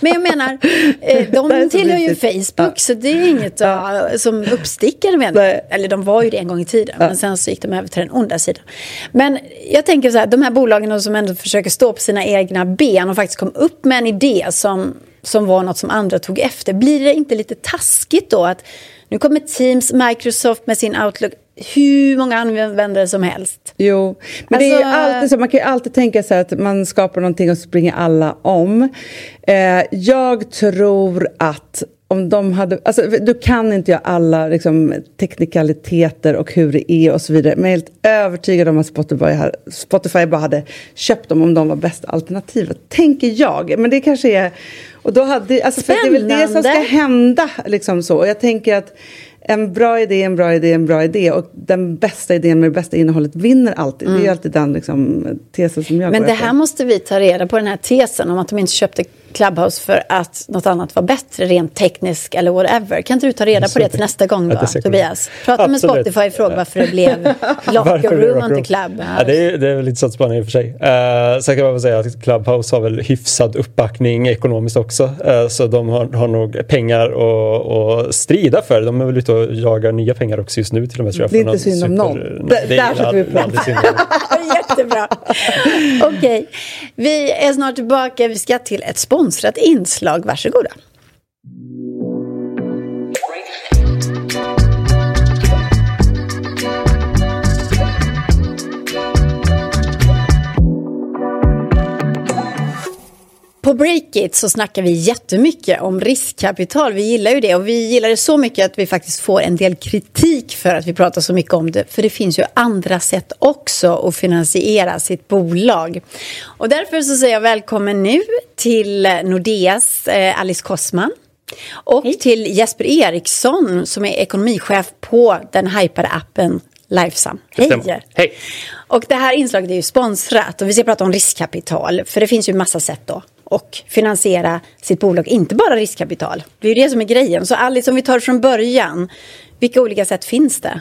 Men jag menar, eh, de tillhör ju Facebook ja. så det är inget ja. som uppstickare menar Eller de var ju det en gång i tiden ja. men sen så gick de över till den onda sidan. Men jag tänker så här, de här bolagen som ändå försöker stå på sina egna ben och faktiskt kom upp med en idé som, som var något som andra tog efter. Blir det inte lite taskigt då att nu kommer Teams, Microsoft med sin Outlook hur många användare som helst. Jo, men alltså, det är alltså- alltid så. Man kan ju alltid tänka sig att man skapar någonting och springer alla om. Eh, jag tror att om de hade... Alltså, du kan inte göra alla liksom, teknikaliteter och hur det är och så vidare. Men jag är helt övertygad om att Spotify, här, Spotify bara hade köpt dem om de var bästa alternativet. Tänker jag. Men det kanske är... Och då hade, alltså, Spännande! För det är väl det som ska hända. Liksom så. Och jag tänker att en bra idé, en bra idé, en bra idé. Och den bästa idén med det bästa innehållet vinner alltid. Mm. Det är mm. alltid den liksom, tesen som jag Men går det här efter. måste vi ta reda på, den här tesen om att de inte köpte Clubhouse för att något annat var bättre, rent tekniskt eller whatever. Kan inte du ta reda på det till nästa gång då, Tobias? Prata Absolut. med Spotify och fråga varför det blev locker room och inte Clubhouse. Ja, det, är, det är lite sånt spännande i och för sig. Uh, sen kan man väl säga att Clubhouse har väl hyfsad uppbackning ekonomiskt också. Uh, så de har, har nog pengar att strida för. De är väl ute och jagar nya pengar också just nu till och med. Tror jag, det är inte synd om någon. Det, där sätter vi punkt. Jättebra. Okej, okay. vi är snart tillbaka. Vi ska till ett sponsrat inslag. Varsågoda. På Breakit så snackar vi jättemycket om riskkapital. Vi gillar ju det och vi gillar det så mycket att vi faktiskt får en del kritik för att vi pratar så mycket om det. För det finns ju andra sätt också att finansiera sitt bolag. Och därför så säger jag välkommen nu till Nordeas eh, Alice Kossman. Och Hej. till Jesper Eriksson som är ekonomichef på den hypade appen Lifesum. Hej! Hej! Och det här inslaget är ju sponsrat och vi ska prata om riskkapital. För det finns ju massa sätt då och finansiera sitt bolag, inte bara riskkapital. Det är ju det som är grejen. Så Alice, om vi tar från början, vilka olika sätt finns det?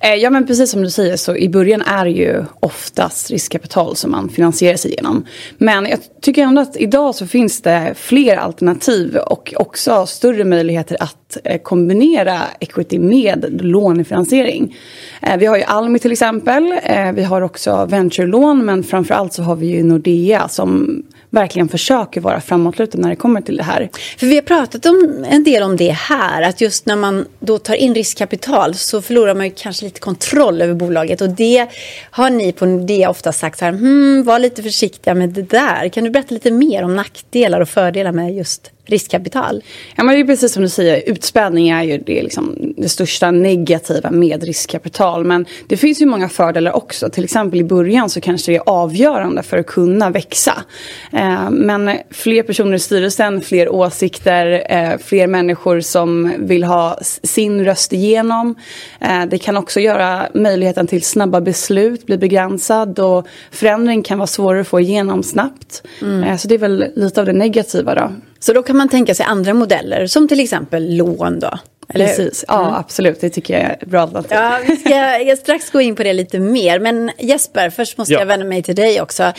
Eh, ja men precis som du säger så i början är det ju oftast riskkapital som man finansierar sig genom. Men jag tycker ändå att idag så finns det fler alternativ och också större möjligheter att Eh, kombinera equity med lånefinansiering. Eh, vi har ju Almi till exempel, eh, vi har också venture-lån men framförallt så har vi ju Nordea som verkligen försöker vara framåtlutade när det kommer till det här. För vi har pratat om, en del om det här, att just när man då tar in riskkapital så förlorar man ju kanske lite kontroll över bolaget och det har ni på Nordea ofta sagt så här, hmm, var lite försiktiga med det där. Kan du berätta lite mer om nackdelar och fördelar med just riskkapital. Ja, men det är precis som du säger, utspädning är ju det, liksom, det största negativa med riskkapital. Men det finns ju många fördelar också. Till exempel i början så kanske det är avgörande för att kunna växa. Eh, men fler personer i styrelsen, fler åsikter, eh, fler människor som vill ha sin röst igenom. Eh, det kan också göra möjligheten till snabba beslut bli begränsad och förändring kan vara svårare att få igenom snabbt. Mm. Eh, så det är väl lite av det negativa då. Så då kan man tänka sig andra modeller, som till exempel lån då. Eller Precis, ja mm. absolut. Det tycker jag är bra alternativ. Ja, vi ska jag strax gå in på det lite mer. Men Jesper, först måste ja. jag vända mig till dig också.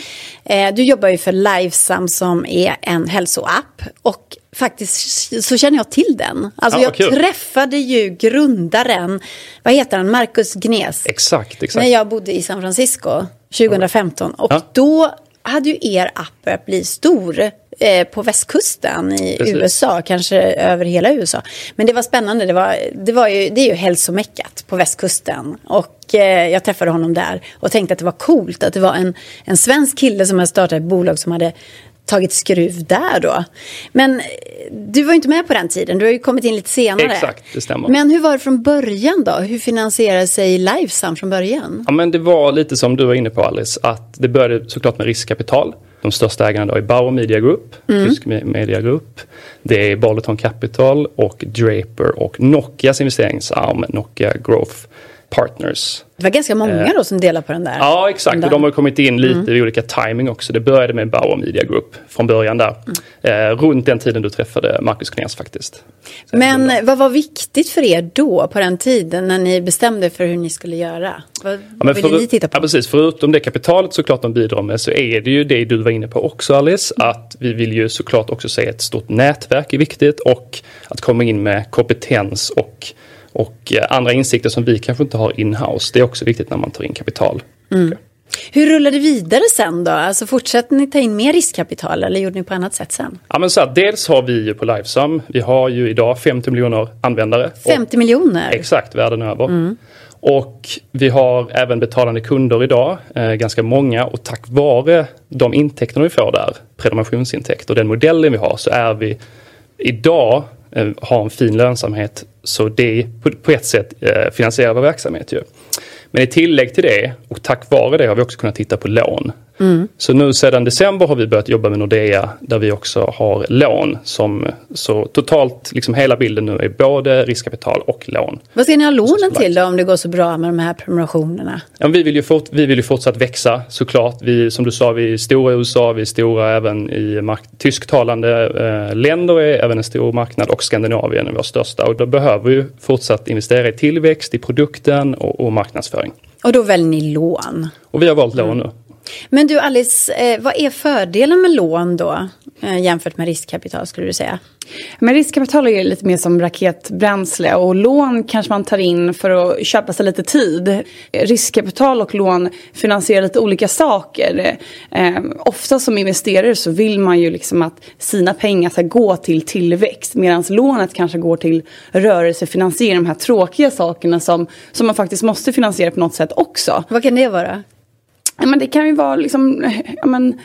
Eh, du jobbar ju för Lifesum som är en hälsoapp. Och faktiskt så känner jag till den. Alltså ja, jag kul. träffade ju grundaren, vad heter han, Marcus Gnes. Exakt, exakt. När jag bodde i San Francisco 2015. Och ja. då hade ju er app börjat bli stor eh, på västkusten i Precis. USA, kanske över hela USA. Men det var spännande, det, var, det, var ju, det är ju hälsomeckat på västkusten. Och eh, jag träffade honom där och tänkte att det var coolt att det var en, en svensk kille som hade startat ett bolag som hade tagit skruv där då. Men eh, du var ju inte med på den tiden, du har ju kommit in lite senare. Exakt, det stämmer. Men hur var det från början då? Hur finansierade sig Lifesum från början? Ja, men det var lite som du var inne på Alice, att det började såklart med riskkapital. De största ägarna då är Bauer Media Group, mm. tysk media group. Det är Balaton Capital och Draper och Nokias investeringsarm Nokia Growth Partners. Det var ganska många då som delade på den där. Ja exakt och de har kommit in lite mm. i olika timing också. Det började med Bauer Media Group från början där. Mm. Eh, runt den tiden du träffade Marcus Knes faktiskt. Sen Men vad var viktigt för er då på den tiden när ni bestämde för hur ni skulle göra? Vad ja, ville för, ni titta på? Ja, precis, förutom det kapitalet såklart de bidrar med så är det ju det du var inne på också Alice. Mm. Att vi vill ju såklart också se ett stort nätverk är viktigt och att komma in med kompetens och och eh, andra insikter som vi kanske inte har in-house. Det är också viktigt när man tar in kapital. Mm. Hur rullade det vidare sen då? Alltså fortsatte ni ta in mer riskkapital eller gjorde ni på annat sätt sen? Ja, men så här, dels har vi ju på Lifesum, vi har ju idag 50 miljoner användare. 50 miljoner? Exakt, världen över. Mm. Och vi har även betalande kunder idag, eh, ganska många och tack vare de intäkterna vi får där, prenumerationsintäkter och den modellen vi har så är vi idag Eh, har en fin lönsamhet så det på, ett sätt eh, finansierar vår verksamhet. Ju. Men i tillägg till det och tack vare det har vi också kunnat titta på lån. Mm. Så nu sedan december har vi börjat jobba med Nordea där vi också har lån. Som, så totalt, liksom hela bilden nu är både riskkapital och lån. Vad ska ni ha lånen till då om det går så bra med de här prenumerationerna? Ja, vi, vill ju fort, vi vill ju fortsatt växa såklart. Vi, som du sa, vi är stora i USA, vi är stora även i tysktalande eh, länder är även en stor marknad och Skandinavien är vår största. Och då behöver vi fortsatt investera i tillväxt, i produkten och, och marknadsföring. Och då väljer ni lån? Och vi har valt lån nu. Men du Alice, eh, vad är fördelen med lån då? eh, jämfört med riskkapital skulle du säga? Men riskkapital är lite mer som raketbränsle och lån kanske man tar in för att köpa sig lite tid. Riskkapital och lån finansierar lite olika saker. Eh, ofta som investerare så vill man ju liksom att sina pengar ska gå till tillväxt medan lånet kanske går till rörelsefinansiering, de här tråkiga sakerna som, som man faktiskt måste finansiera på något sätt också. Vad kan det vara? Men det kan ju vara liksom, ja, men,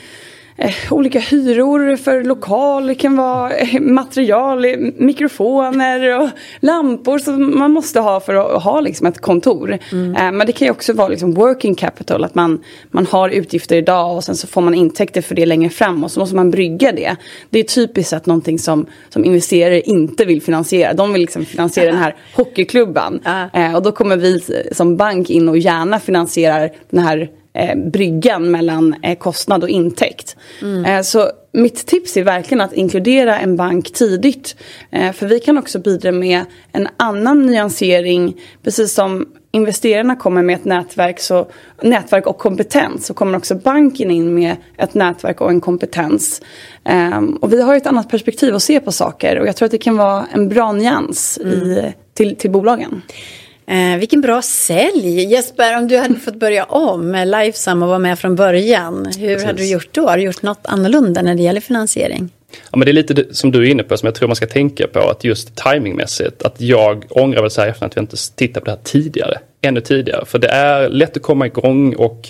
eh, olika hyror för lokal, det kan vara eh, material, eh, mikrofoner och lampor som man måste ha för att ha liksom, ett kontor. Mm. Eh, men det kan ju också vara liksom, working capital, att man, man har utgifter idag och sen så får man intäkter för det längre fram och så måste man brygga det. Det är typiskt sett någonting som, som investerare inte vill finansiera. De vill liksom finansiera den här hockeyklubban. Eh, och då kommer vi som bank in och gärna finansierar den här eh, bryggan mellan eh, kostnad och intäkt. Mm. Eh, så mitt tips är verkligen att inkludera en bank tidigt. Eh, för vi kan också bidra med en annan nyansering. Precis som investerarna kommer med ett nätverk, så, nätverk och kompetens så kommer också banken in med ett nätverk och en kompetens. Um, och vi har ett annat perspektiv att se på saker och jag tror att det kan vara en bra nyans mm. i, till, till bolagen. Eh, vilken bra sälj! Jesper, om du hade fått börja om med Lifesum och vara med från början, hur Precis. hade du gjort då? Har du gjort något annorlunda när det gäller finansiering? Ja, men det är lite som du är inne på som jag tror man ska tänka på att just timingmässigt att jag ångrar väl så här efter att vi inte tittade på det här tidigare, ännu tidigare. För det är lätt att komma igång och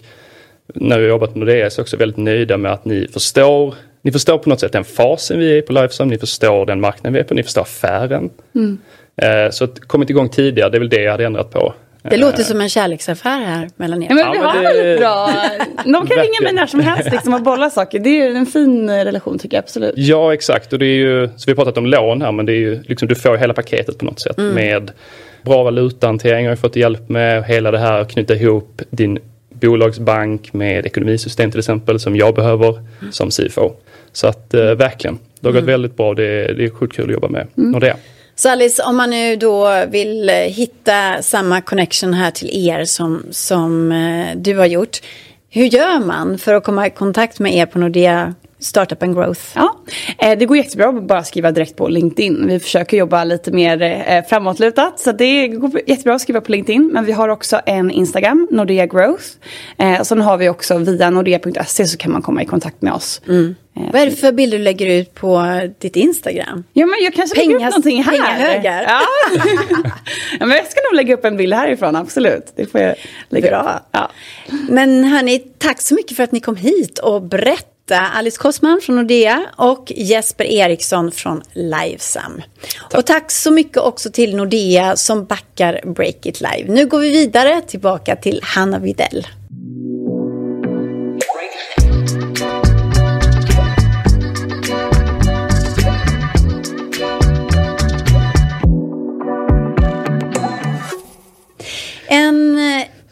när jag jobbat med det är jag också väldigt nöjda med att ni förstår ni förstår på något sätt den fasen vi är på Lifesum, ni förstår den marknaden vi är på, ni förstår affären. Mm. Eh, så att kommit igång tidigare, det är väl det jag hade ändrat på. Det låter som en kärleksaffär här mellan er. Ja, men vi har ja, väldigt bra. De kan ringa mig när som helst liksom, och bolla saker. Det är en fin relation tycker jag absolut. Ja exakt och det är ju, så vi har pratat om lån här men det är ju liksom, du får hela paketet på något sätt mm. med bra valutahantering har jag fått hjälp med. Hela det här att knyta ihop din bolagsbank med ekonomisystem till exempel som jag behöver mm. som CFO. Så att eh, verkligen, det har gått mm. väldigt bra. Det, det är sjukt kul att jobba med mm. Nordea. Så Alice, om man nu då vill eh, hitta samma connection här till er som, som eh, du har gjort. Hur gör man för att komma i kontakt med er på Nordea Startup and Growth? Ja, eh, det går jättebra att bara skriva direkt på LinkedIn. Vi försöker jobba lite mer framåtlutat så det går jättebra att skriva på LinkedIn. Men vi har också en Instagram, Nordea Growth. Och sen har vi också via nordea.se så kan man komma i kontakt med oss. Mm. Vad är det för bilder du lägger ut på ditt Instagram? Ja, men jag kanske lägger upp någonting här. Pengahögar? Ja. ja, men jag ska nog lägga upp en bild härifrån, absolut. Det får jag lägga Bra. Upp. Ja. Men hörni, tack så mycket för att ni kom hit och berättade. Alice Kosman från Nordea och Jesper Eriksson från Livesam. Tack. Och tack så mycket också till Nordea som backar Break It Live. Nu går vi vidare tillbaka till Hanna Videll.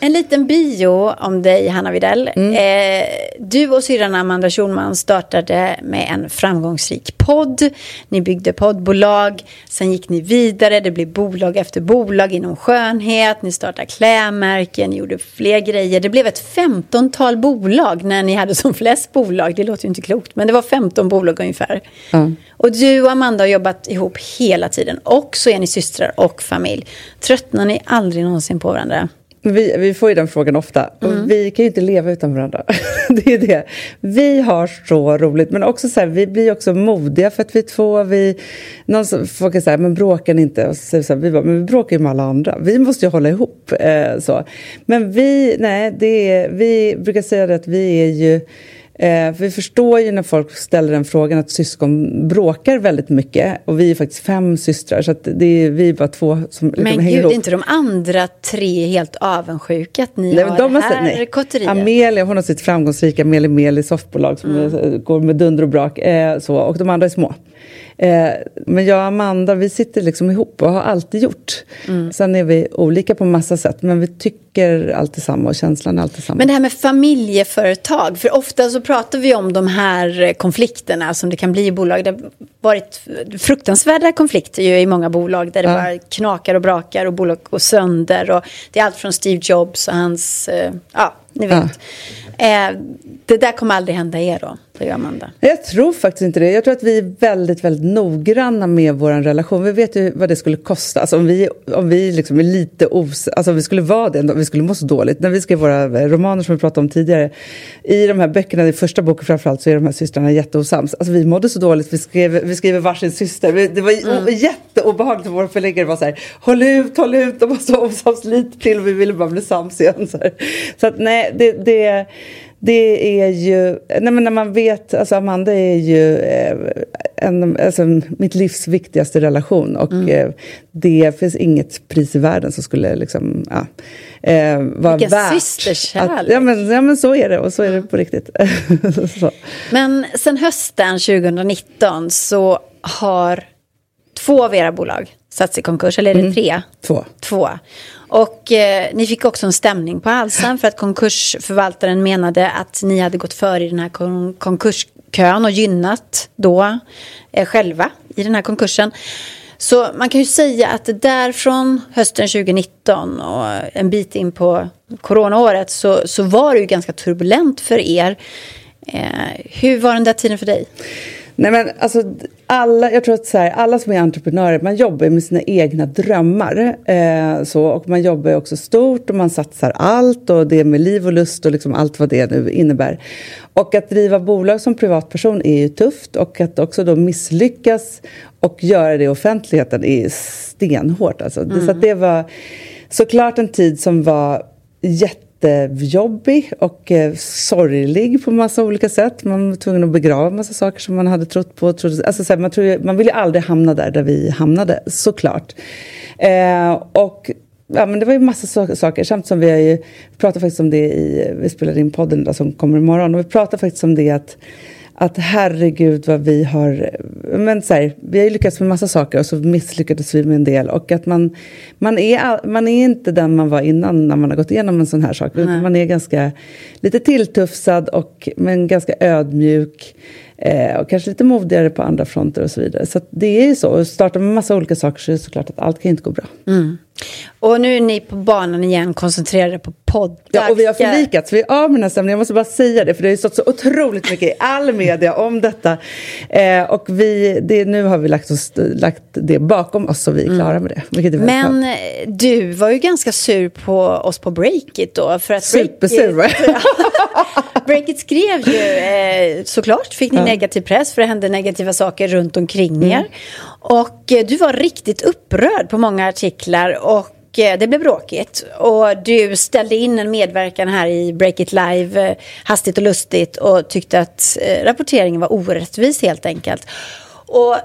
En liten bio om dig, Hanna Videll. Mm. Eh, du och syrran Amanda Schulman startade med en framgångsrik podd. Ni byggde poddbolag. Sen gick ni vidare. Det blev bolag efter bolag inom skönhet. Ni startade klädmärken. Ni gjorde fler grejer. Det blev ett femtontal bolag när ni hade som flest bolag. Det låter ju inte klokt, men det var 15 bolag ungefär. Mm. Och du och Amanda har jobbat ihop hela tiden. Och så är ni systrar och familj. Tröttnar ni aldrig någonsin på varandra? Vi, vi får ju den frågan ofta. Mm. vi kan ju inte leva utan varandra. det är det. Vi har så roligt. Men också så här, vi blir också modiga för att vi är två. Vi, någon som, folk är så här, men bråkar ni inte? Och så, så här, vi bara, men vi bråkar ju med alla andra. Vi måste ju hålla ihop. Eh, så. Men vi, nej, det är, vi brukar säga det att vi är ju Eh, för vi förstår ju när folk ställer den frågan att syskon bråkar väldigt mycket. Och vi är faktiskt fem systrar, så det är vi är bara två som liksom Men gud, ihop. är inte de andra tre helt avundsjuka att ni nej, har de det här nej. kotteriet? Amelia, hon har sitt framgångsrika Meli Meli softbolag som mm. går med dunder och brak. Eh, så, och de andra är små. Eh, men jag och Amanda, vi sitter liksom ihop och har alltid gjort. Mm. Sen är vi olika på massa sätt, men vi tycker alltid samma och känslan är alltid samma. Men det här med familjeföretag, för ofta så pratar vi om de här konflikterna som det kan bli i bolag. Det har varit fruktansvärda konflikter ju i många bolag där det ja. bara knakar och brakar och bolag går sönder. Och det är allt från Steve Jobs och hans, eh, ja, ni vet. Ja. Eh, det där kommer aldrig hända er då? Och Amanda? Jag tror faktiskt inte det. Jag tror att vi är väldigt, väldigt noggranna med vår relation. Vi vet ju vad det skulle kosta. Alltså om vi, om vi liksom är lite os... Alltså om vi skulle vara det, vi skulle må så dåligt. När vi skrev våra romaner som vi pratade om tidigare. I de här böckerna, i första boken framförallt, så är de här systrarna jätteosams. Alltså vi mådde så dåligt. Vi, skrev, vi skriver varsin syster. Det var mm. jätteobehagligt våra förläggare. var så här, håll ut, håll ut. De var så osams lite till. Vi ville bara bli sams igen. Så, så att nej, det, det det är ju, nej men när man vet, alltså Amanda är ju eh, en, alltså mitt livs viktigaste relation och mm. eh, det finns inget pris i världen som skulle liksom, ja, eh, vara Vilken värt. systerkärlek! ja, men, ja men så är det och så är det på riktigt. men sen hösten 2019 så har två av era bolag satts i konkurs, eller är det mm. tre? Två. Två. Och eh, ni fick också en stämning på halsen för att konkursförvaltaren menade att ni hade gått före i den här kon konkurskön och gynnat då eh, själva i den här konkursen. Så man kan ju säga att där från hösten 2019 och en bit in på coronaåret så, så var det ju ganska turbulent för er. Eh, hur var den där tiden för dig? Nej men alltså alla, jag tror att så här, alla som är entreprenörer, man jobbar med sina egna drömmar. Eh, så, och man jobbar också stort och man satsar allt och det är med liv och lust och liksom allt vad det nu innebär. Och att driva bolag som privatperson är ju tufft och att också då misslyckas och göra det i offentligheten är stenhårt. Alltså. Mm. Så det var såklart en tid som var jätte jättejobbig och eh, sorglig på massa olika sätt. Man var tvungen att begrava massa saker som man hade trott på. Trodde, alltså, så här, man, tror, man vill ju aldrig hamna där, där vi hamnade, såklart. Eh, och Ja, men det var ju massa so saker. Samtidigt som vi har ju, pratar faktiskt om det i, vi spelade in podden då, som kommer imorgon. Och vi pratade faktiskt om det att att herregud vad vi har... Men så här, vi har ju lyckats med massa saker och så misslyckades vi med en del. Och att man, man, är, man är inte den man var innan när man har gått igenom en sån här sak. Nej. Man är ganska lite tilltufsad och, men ganska ödmjuk. Eh, och kanske lite modigare på andra fronter och så vidare. Så det är ju så. Och startar man massa olika saker så är det såklart att allt kan inte gå bra. Mm. Och nu är ni på banan igen, koncentrerade på poddar. Ja, och vi har förlikats. Vi är av med den här stämningen. Jag måste bara säga det, för det har ju stått så otroligt mycket i all media om detta. Eh, och vi, det, nu har vi lagt, oss, lagt det bakom oss, så vi är klara mm. med det. Men bra. Eh, du var ju ganska sur på oss på Breakit då. För att Supersur, Breakit, Breakit skrev ju, eh, såklart fick ni ja. negativ press, för det hände negativa saker runt omkring mm. er. Och eh, du var riktigt upprörd på många artiklar och det blev bråkigt. Och du ställde in en medverkan här i Break It Live eh, hastigt och lustigt och tyckte att rapporteringen var orättvis helt enkelt. Och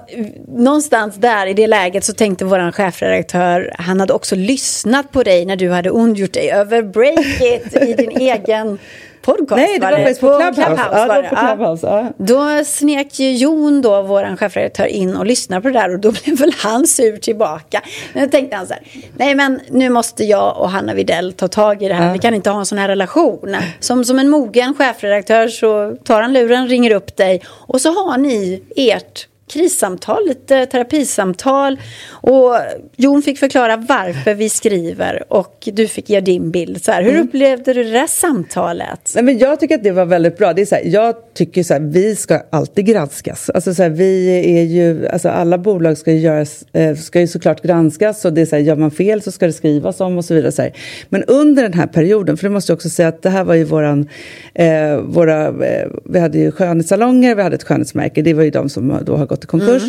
någonstans där i det läget så tänkte vår chefredaktör, han hade också lyssnat på dig när du hade ondgjort dig över Break It i din egen podcast Nej, det var, var det. på Clubhouse. Clubhouse, ja, var det. På Clubhouse ja. Då snek ju Jon, då, vår chefredaktör, in och lyssnade på det där och då blev väl han sur tillbaka. Men då tänkte han så här, nej men nu måste jag och Hanna Videll ta tag i det här. Ja. Vi kan inte ha en sån här relation. Som, som en mogen chefredaktör så tar han luren, ringer upp dig och så har ni ert krissamtal, lite terapisamtal. Och Jon fick förklara varför vi skriver och du fick ge din bild. Så här, hur mm. upplevde du det där samtalet? Nej, men jag tycker att det var väldigt bra. Det är så här, jag tycker så här, vi ska alltid granskas. Alltså, så här, vi är ju, alltså, alla bolag ska ju, göras, eh, ska ju såklart granskas och det är så här, gör man fel så ska det skrivas om och så vidare. Så. Men under den här perioden, för det måste jag också säga att det här var ju våran, eh, våra, eh, vi hade ju skönhetssalonger, vi hade ett skönhetsmärke, det var ju de som då har gått i konkurs.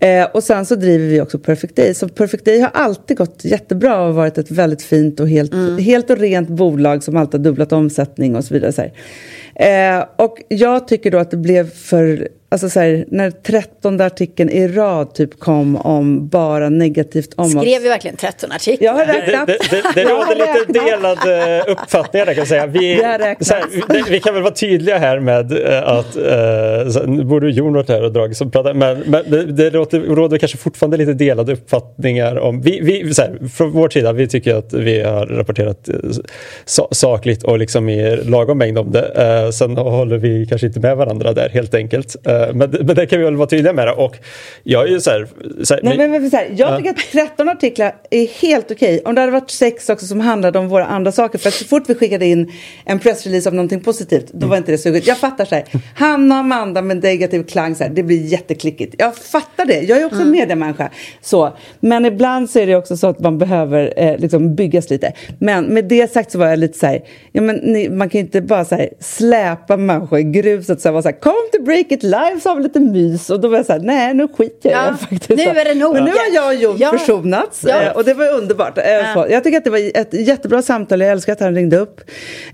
Mm. Eh, och sen så driver vi också Perfect Day. Så Perfect Day har alltid gått jättebra och varit ett väldigt fint och helt, mm. helt och rent bolag som alltid har dubblat omsättning och så vidare. Så eh, och jag tycker då att det blev för Alltså så här, när trettonde artikeln i rad typ kom om bara negativt om Skrev oss. Skrev vi verkligen tretton artiklar? Jag har räknat. Det, det, det, det råder lite delade uppfattningar där kan jag säga. Vi, här, vi kan väl vara tydliga här med eh, att, uh, nu borde Jon varit här och dragit som pratar, men, men det, det råder, råder kanske fortfarande lite delade uppfattningar om, vi, vi, så här, från vår sida, vi tycker att vi har rapporterat sakligt och liksom i lagom mängd om det. Sen håller vi kanske inte med varandra där helt enkelt. Men, men det kan vi väl vara tydliga med. Och jag är ju så här, så här, Nej, men, men, så här, jag uh. tycker att 13 artiklar är helt okej. Okay. Om det hade varit sex också som handlade om våra andra saker. För att så fort vi skickade in en pressrelease om någonting positivt, då var inte det suget. Jag fattar så här, Hanna och Amanda med negativ klang, så här, det blir jätteklickigt. Jag fattar det. Jag är också mm. mediemänniska. Så. Men ibland så är det också så att man behöver eh, liksom byggas lite. Men med det sagt så var jag lite så här, ja, men ni, man kan ju inte bara så här, släpa människor i gruset och vara så här, kom till Break It Live har vi lite mys. Och då var jag så här, nej nu skiter jag ja, faktiskt. Nu är det nog. Men nu har jag och Jon ja. försonats ja. Eh, och det var underbart. Eh, ja. Jag tycker att det var ett jättebra samtal, jag älskar att han ringde upp.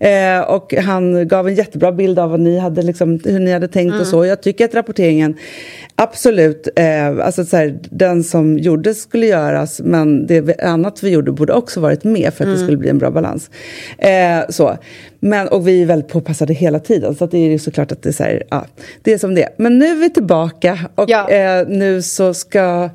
Eh, och han gav en jättebra bild av vad ni hade, liksom, hur ni hade tänkt mm. och så. Jag tycker att rapporteringen Absolut. Alltså så här, den som gjorde skulle göras men det annat vi gjorde borde också varit med för att mm. det skulle bli en bra balans. Så. Men, och vi är väldigt påpassade hela tiden så det är ju såklart att det är, så här, ja, det är som det Men nu är vi tillbaka och ja. eh, nu så ska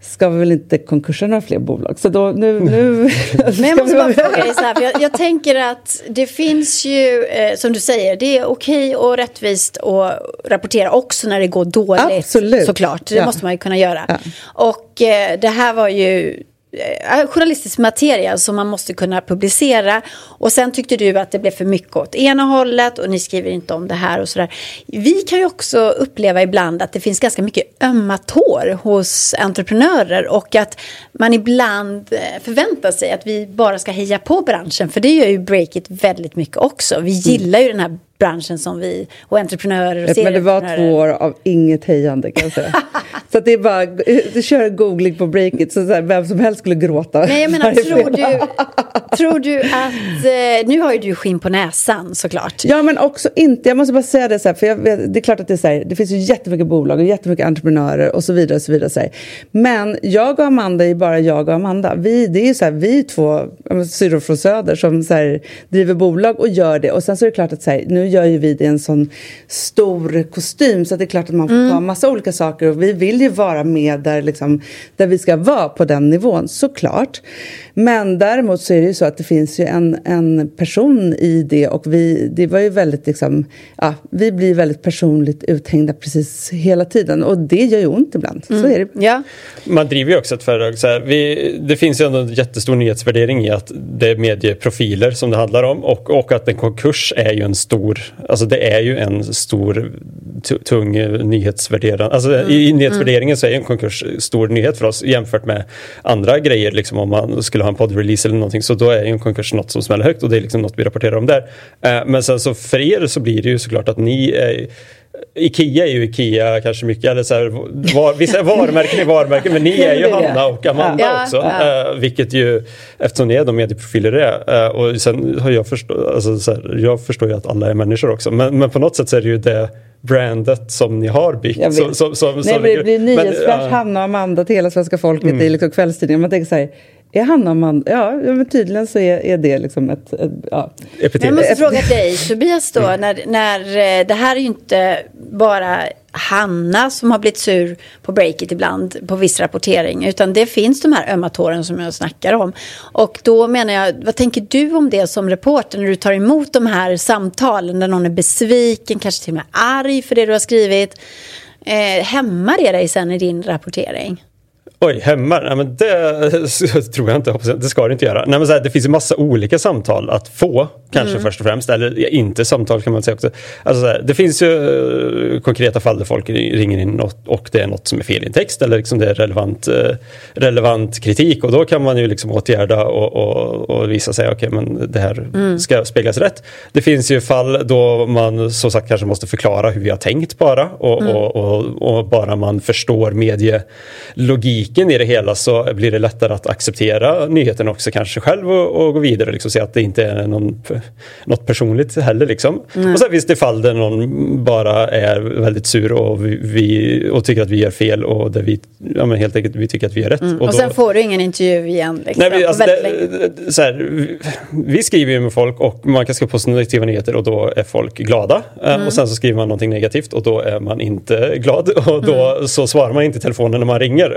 ska vi väl inte konkursa några fler bolag. Så då, nu, nu Men jag måste bara fråga dig så här, för jag, jag, tänker att det finns ju, eh, som du säger, det är okej och rättvist att rapportera också när det går dåligt. Absolut. Såklart, det ja. måste man ju kunna göra. Ja. Och eh, det här var ju Eh, eh, journalistisk materia som man måste kunna publicera. Och sen tyckte du att det blev för mycket åt ena hållet och ni skriver inte om det här och sådär. Vi kan ju också uppleva ibland att det finns ganska mycket ömma tår hos entreprenörer och att man ibland eh, förväntar sig att vi bara ska heja på branschen. För det gör ju Breakit väldigt mycket också. Vi gillar ju den här branschen som vi och entreprenörer och Men det var två år av inget hejande kan jag säga. så det är bara, du kör googling på Breakit så, så här, vem som helst skulle gråta. Nej jag menar, tror du, tror du att, eh, nu har ju du skinn på näsan såklart. Ja men också inte, jag måste bara säga det så här, för vet, det är klart att det är så här, det finns ju jättemycket bolag och jättemycket entreprenörer och så vidare och så vidare. Så här. Men jag och Amanda är bara jag och Amanda. Vi, det är ju så här, vi två syrror från Söder som så här, driver bolag och gör det och sen så är det klart att så här, nu gör ju vi det i en sån stor kostym så det är klart att man får mm. ta massa olika saker och vi vill ju vara med där, liksom, där vi ska vara på den nivån, såklart. Men däremot så är det ju så att det finns ju en, en person i det och vi, det var ju väldigt liksom, ja, vi blir väldigt personligt uthängda precis hela tiden och det gör ju ont ibland. Mm. Så är det. Ja. Man driver ju också ett företag, så här, vi, det finns ju ändå en jättestor nyhetsvärdering i att det är medieprofiler som det handlar om och, och att en konkurs är ju en stor, alltså det är ju en stor tung nyhetsvärderande, alltså mm. i nyhetsvärderingen så är en konkurs stor nyhet för oss jämfört med andra grejer, liksom om man skulle ha en poddrelease eller någonting så då är en konkurs något som smäller högt och det är liksom något vi rapporterar om där. Eh, men sen så för er så blir det ju såklart att ni är Ikea är ju Ikea kanske mycket, eller så här, var, vissa varumärken är varumärken men ni är ju Hanna och Amanda ja, också. Ja. Uh, vilket ju, eftersom ni är de medieprofiler det är. Uh, och sen har jag förstått, alltså, så här, jag förstår ju att alla är människor också. Men, men på något sätt så är det ju det brandet som ni har byggt. Så, så, så, Nej, men det blir nyhetsflash, Hanna och Amanda till hela svenska folket mm. i liksom kvällstidningen. Man tänker så här, är Hanna Amanda? Ja, men tydligen så är, är det liksom ett... ett ja. Jag måste fråga dig, Tobias, då, mm. när, när eh, det här är ju inte bara Hanna som har blivit sur på breaket ibland på viss rapportering. Utan det finns de här ömma tåren som jag snackar om. Och då menar jag, vad tänker du om det som reporter när du tar emot de här samtalen där någon är besviken, kanske till och med arg för det du har skrivit. Eh, hämmar det dig sen i din rapportering? Oj, hemma? Nej, men det tror jag inte. Det ska det inte göra. Nej, men så här, det finns ju massa olika samtal att få, kanske mm. först och främst. Eller inte samtal kan man säga också. Alltså, här, det finns ju uh, konkreta fall där folk ringer in och, och, det är något som är fel i en text eller liksom det är relevant, uh, relevant kritik. Och då kan man ju liksom åtgärda och, och, och visa sig, okej, okay, men det här mm. ska speglas rätt. Det finns ju fall då man så sagt kanske måste förklara hur vi har tänkt bara. Och, mm. och bara man förstår medielogik logiken i det hela så blir det lättare att acceptera nyheten också kanske själv och, och gå vidare och liksom se att det inte är någon, något personligt heller. Liksom. Mm. Och sen finns det fall där någon bara är väldigt sur och, vi, vi, och tycker att vi gör fel och där vi ja, men helt enkelt vi tycker att vi gör rätt. Mm. Och, och sen får du ingen intervju igen. Liksom, Nej, vi, alltså, det, så här, vi, vi, skriver ju med folk och man kan skriva positiva nyheter och då är folk glada. Eh, mm. Och sen så skriver man någonting negativt och då är man inte glad och då mm. så svarar man inte i telefonen när man ringer.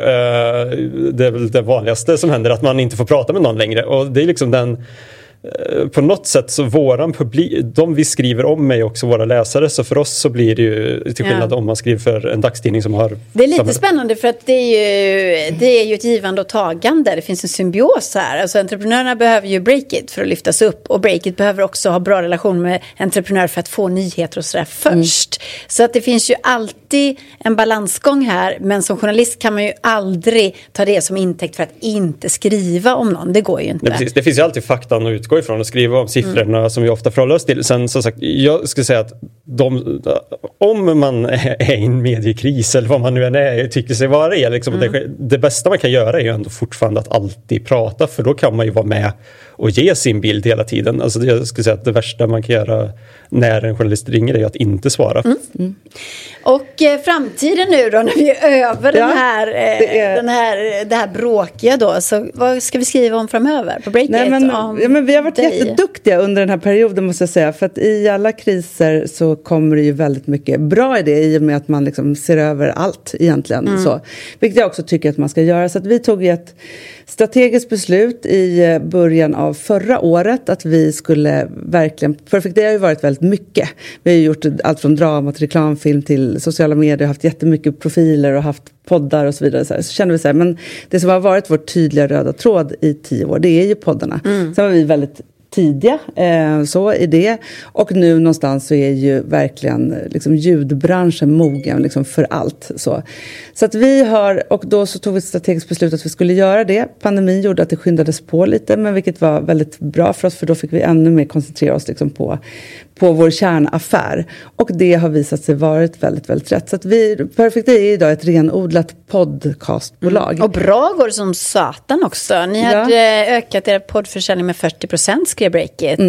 Det är väl det vanligaste som händer, att man inte får prata med någon längre. Och det är liksom den på något sätt så våran publik, de vi skriver om är också våra läsare så för oss så blir det ju till skillnad Ja. om man skriver för en dagstidning som har Det är lite samma- spännande för att det är, ju, det är ju ett givande och tagande. Det finns en symbios här. Alltså entreprenörerna behöver ju Breakit för att lyftas upp och Breakit behöver också ha bra relation med entreprenörer för att få nyheter och sådär först. Så att det finns ju alltid en balansgång här men som journalist kan man ju aldrig ta det som intäkt för att inte skriva om någon. Det går ju inte. Nej, precis. Det finns ju alltid faktan att utgå ifrån och skriva om siffrorna Mm. som vi ofta förhåller oss till. Sen som sagt, jag skulle säga att de, om man är i en mediekris eller vad man nu än är, tycker sig vara i, liksom, Mm. det, det bästa man kan göra är ju ändå fortfarande att alltid prata för då kan man ju vara med och ge sin bild hela tiden. Alltså, det- jag skulle säga att det värsta man kan göra när en journalist ringer är att inte svara. Mm. Och eh, framtiden nu då när vi är över den Ja, här, eh, det är- den här, det här bråkiga då. Så vad ska vi skriva om framöver på Breakit? Nej, men, om ja, men vi har varit dig? jätteduktiga under den här perioden måste jag säga. För att i alla kriser så kommer det ju väldigt mycket bra i det i och med att man liksom ser över allt egentligen. Så, vilket jag också tycker att man ska göra. Så att vi tog ett strategiskt beslut i eh, början av förra året att vi skulle verkligen, för det har ju varit väldigt mycket. Vi har ju gjort allt från drama till reklamfilm till sociala medier, haft jättemycket profiler och haft poddar och så vidare. Så, här. så kände vi så här, men det som har varit vår tydliga röda tråd i tio år, det är ju poddarna. Sen var vi väldigt tidiga eh, så i det. Och nu någonstans så är ju verkligen liksom, ljudbranschen mogen liksom, för allt. Så. så att vi har, och då så tog vi ett strategiskt beslut att vi skulle göra det. Pandemin gjorde att det skyndades på lite, men vilket var väldigt bra för oss för då fick vi ännu mer koncentrera oss liksom, på, på vår kärnaffär. Och det har visat sig varit väldigt, väldigt rätt. Så att vi, Perfect Day är idag ett renodlat podcastbolag. Och bra går det som satan också. Ni Ja. hade ökat er poddförsäljning med 40 procent skrev Breakit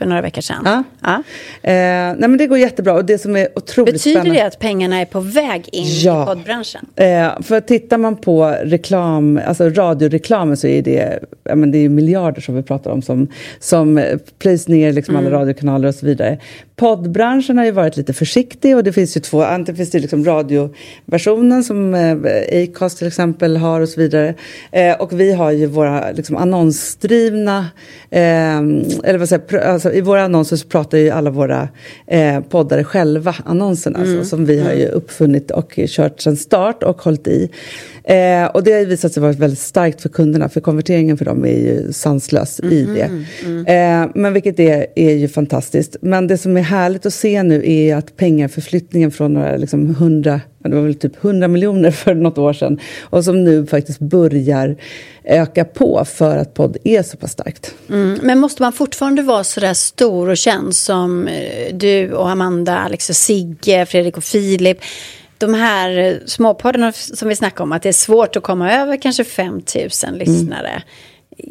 för några veckor sedan. Mm. Ja. Ja. Eh, nej men det går jättebra och det som är otroligt Betyder spännande. det att pengarna är på väg in Ja. i poddbranschen? Eh, för tittar man på reklam, alltså radioreklamen så är det, ja, men det är miljarder som vi pratar om som, som plöjs ner liksom alla radiokanaler och så vidare. Poddbranschen har ju varit lite försiktig och det finns ju två, antingen finns det liksom radioversionen som eh, Acast till exempel har och så vidare. Eh, och vi har ju våra liksom, annonsdrivna, eh, eller vad säger alltså, i våra annonser så pratar ju alla våra eh, poddare själva annonserna alltså, som vi har ju uppfunnit och kört sedan start och hållit i. Eh, och det har ju visat sig vara väldigt starkt för kunderna för konverteringen för dem är ju sanslös i det. Eh, men vilket är, är ju fantastiskt. Men det som är härligt att se nu är att pengaförflyttningen från några liksom 100 det var väl typ 100 miljoner för något år sedan och som nu faktiskt börjar öka på för att podd är så pass starkt. Mm. Men måste man fortfarande vara så där stor och känd som eh, du och Amanda, Alex och Sigge, Fredrik och Filip? De här eh, småpoddarna som vi snackade om, att det är svårt att komma över kanske 5 000 lyssnare.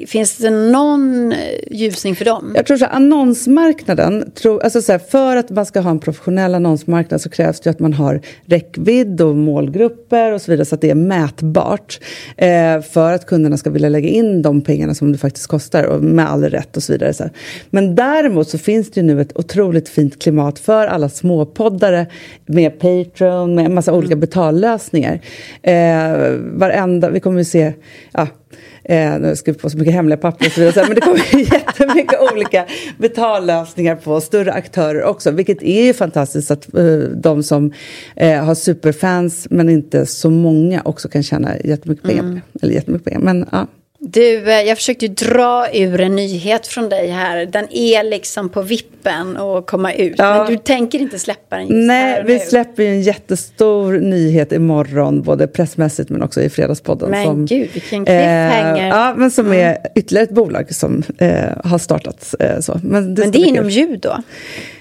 Finns det någon eh, ljusning för dem? Jag tror så här, annonsmarknaden, tror, alltså så här, för att man ska ha en professionell annonsmarknad så krävs det att man har räckvidd och målgrupper och så vidare så att det är mätbart. Eh, för att kunderna ska vilja lägga in de pengarna som det faktiskt kostar och med all rätt och så vidare. Så här. Men däremot så finns det ju nu ett otroligt fint klimat för alla småpoddare med Patreon, med en massa olika betallösningar. Eh, varenda, vi kommer ju se, ja, Eh, nu ska vi få så mycket hemliga papper och så vidare. Men det kommer jättemycket olika betallösningar på större aktörer också. Vilket är ju fantastiskt att eh, de som eh, har superfans men inte så många också kan tjäna jättemycket pengar. det. Eller jättemycket pengar. Men ja. Du, eh, jag försökte dra ur en nyhet från dig här. Den är liksom på vippen att komma ut. Ja. Men du tänker inte släppa den just här Nej, och vi nu. släpper ju en jättestor nyhet imorgon, både pressmässigt men också i Fredagspodden. Men som, gud, vilken cliffhanger. Eh, ja, men som är ytterligare ett bolag som eh, har startats. Eh, så. Men det, Men det är inom ljud då?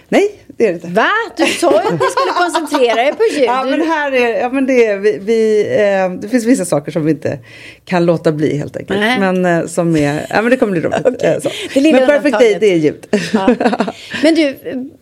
Nej, det är det inte. Va? Du sa ju att ni skulle koncentrera er på ljud. Ja, men här är, ja, men det, är, vi, vi, eh, det finns vissa saker som vi inte kan låta bli helt enkelt. Nej. Men eh, som är, ja men det kommer bli roligt. Okej. eh, så. Det Men Perfect Day, det är ljud. Ja. Men du,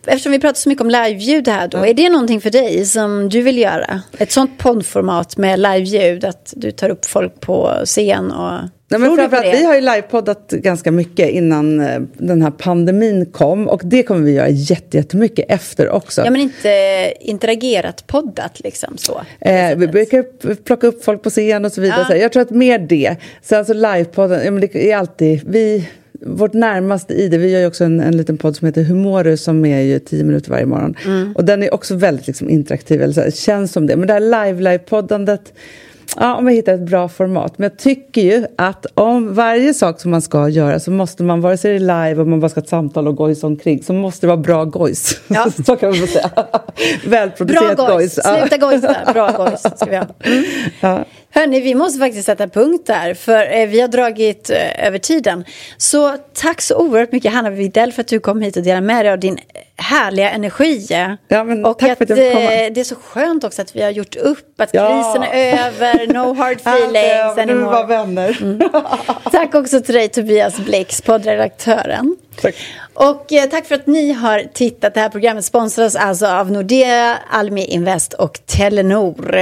eftersom vi pratar så mycket om liveljud här då, är det någonting för dig som du vill göra? Ett sånt poddformat med liveljud, att du tar upp folk på scen och... Nej, men framförallt, det? vi har ju livepoddat ganska mycket innan eh, den här pandemin kom och det kommer vi göra jätte- jättemycket efter också. Ja, men inte interagerat poddat liksom så. Eh, vi brukar plocka upp folk på scen och så vidare. Ja. Jag tror att mer det. Sen så livepodden, ja, men det är alltid, vi, vårt närmaste ID, vi gör ju också en, en liten podd som heter Humorus som är ju tio minuter varje morgon. Mm. Och den är också väldigt liksom, interaktiv, eller så här, känns som det. Men det här live-live-poddandet Ja, om vi hittar ett bra format. Men jag tycker ju att om varje sak som man ska göra så måste man, vare sig det är live och man bara ska ha ett samtal och gojs omkring, så måste det vara bra gojs. Ja. så kan man väl säga. Välproducerat bra gojs. Sluta gojsa, bra gojs ska vi ha. Mm. Ja. Hörni, vi måste faktiskt sätta punkt där, för eh, vi har dragit eh, över tiden. Så tack så oerhört mycket Hanna Widell för att du kom hit och delade med dig av din härliga energi. Ja, men och tack att, för att jag fick komma. Eh, det är så skönt också att vi har gjort upp, att ja. krisen är över, no hard feelings anymore. Nu var vänner. Mm. tack också till dig Tobias Blix, poddredaktören. Tack. Och eh, tack för att ni har tittat. Det här programmet sponsras alltså av Nordea, Almi Invest och Telenor.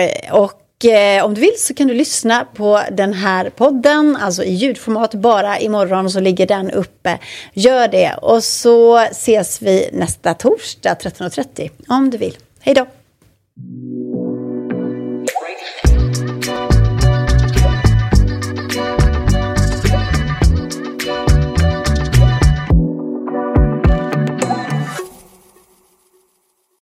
Och eh, om du vill så kan du lyssna på den här podden, alltså i ljudformat bara imorgon så ligger den uppe. Gör det och så ses vi nästa torsdag 13.30 om du vill. Hej då!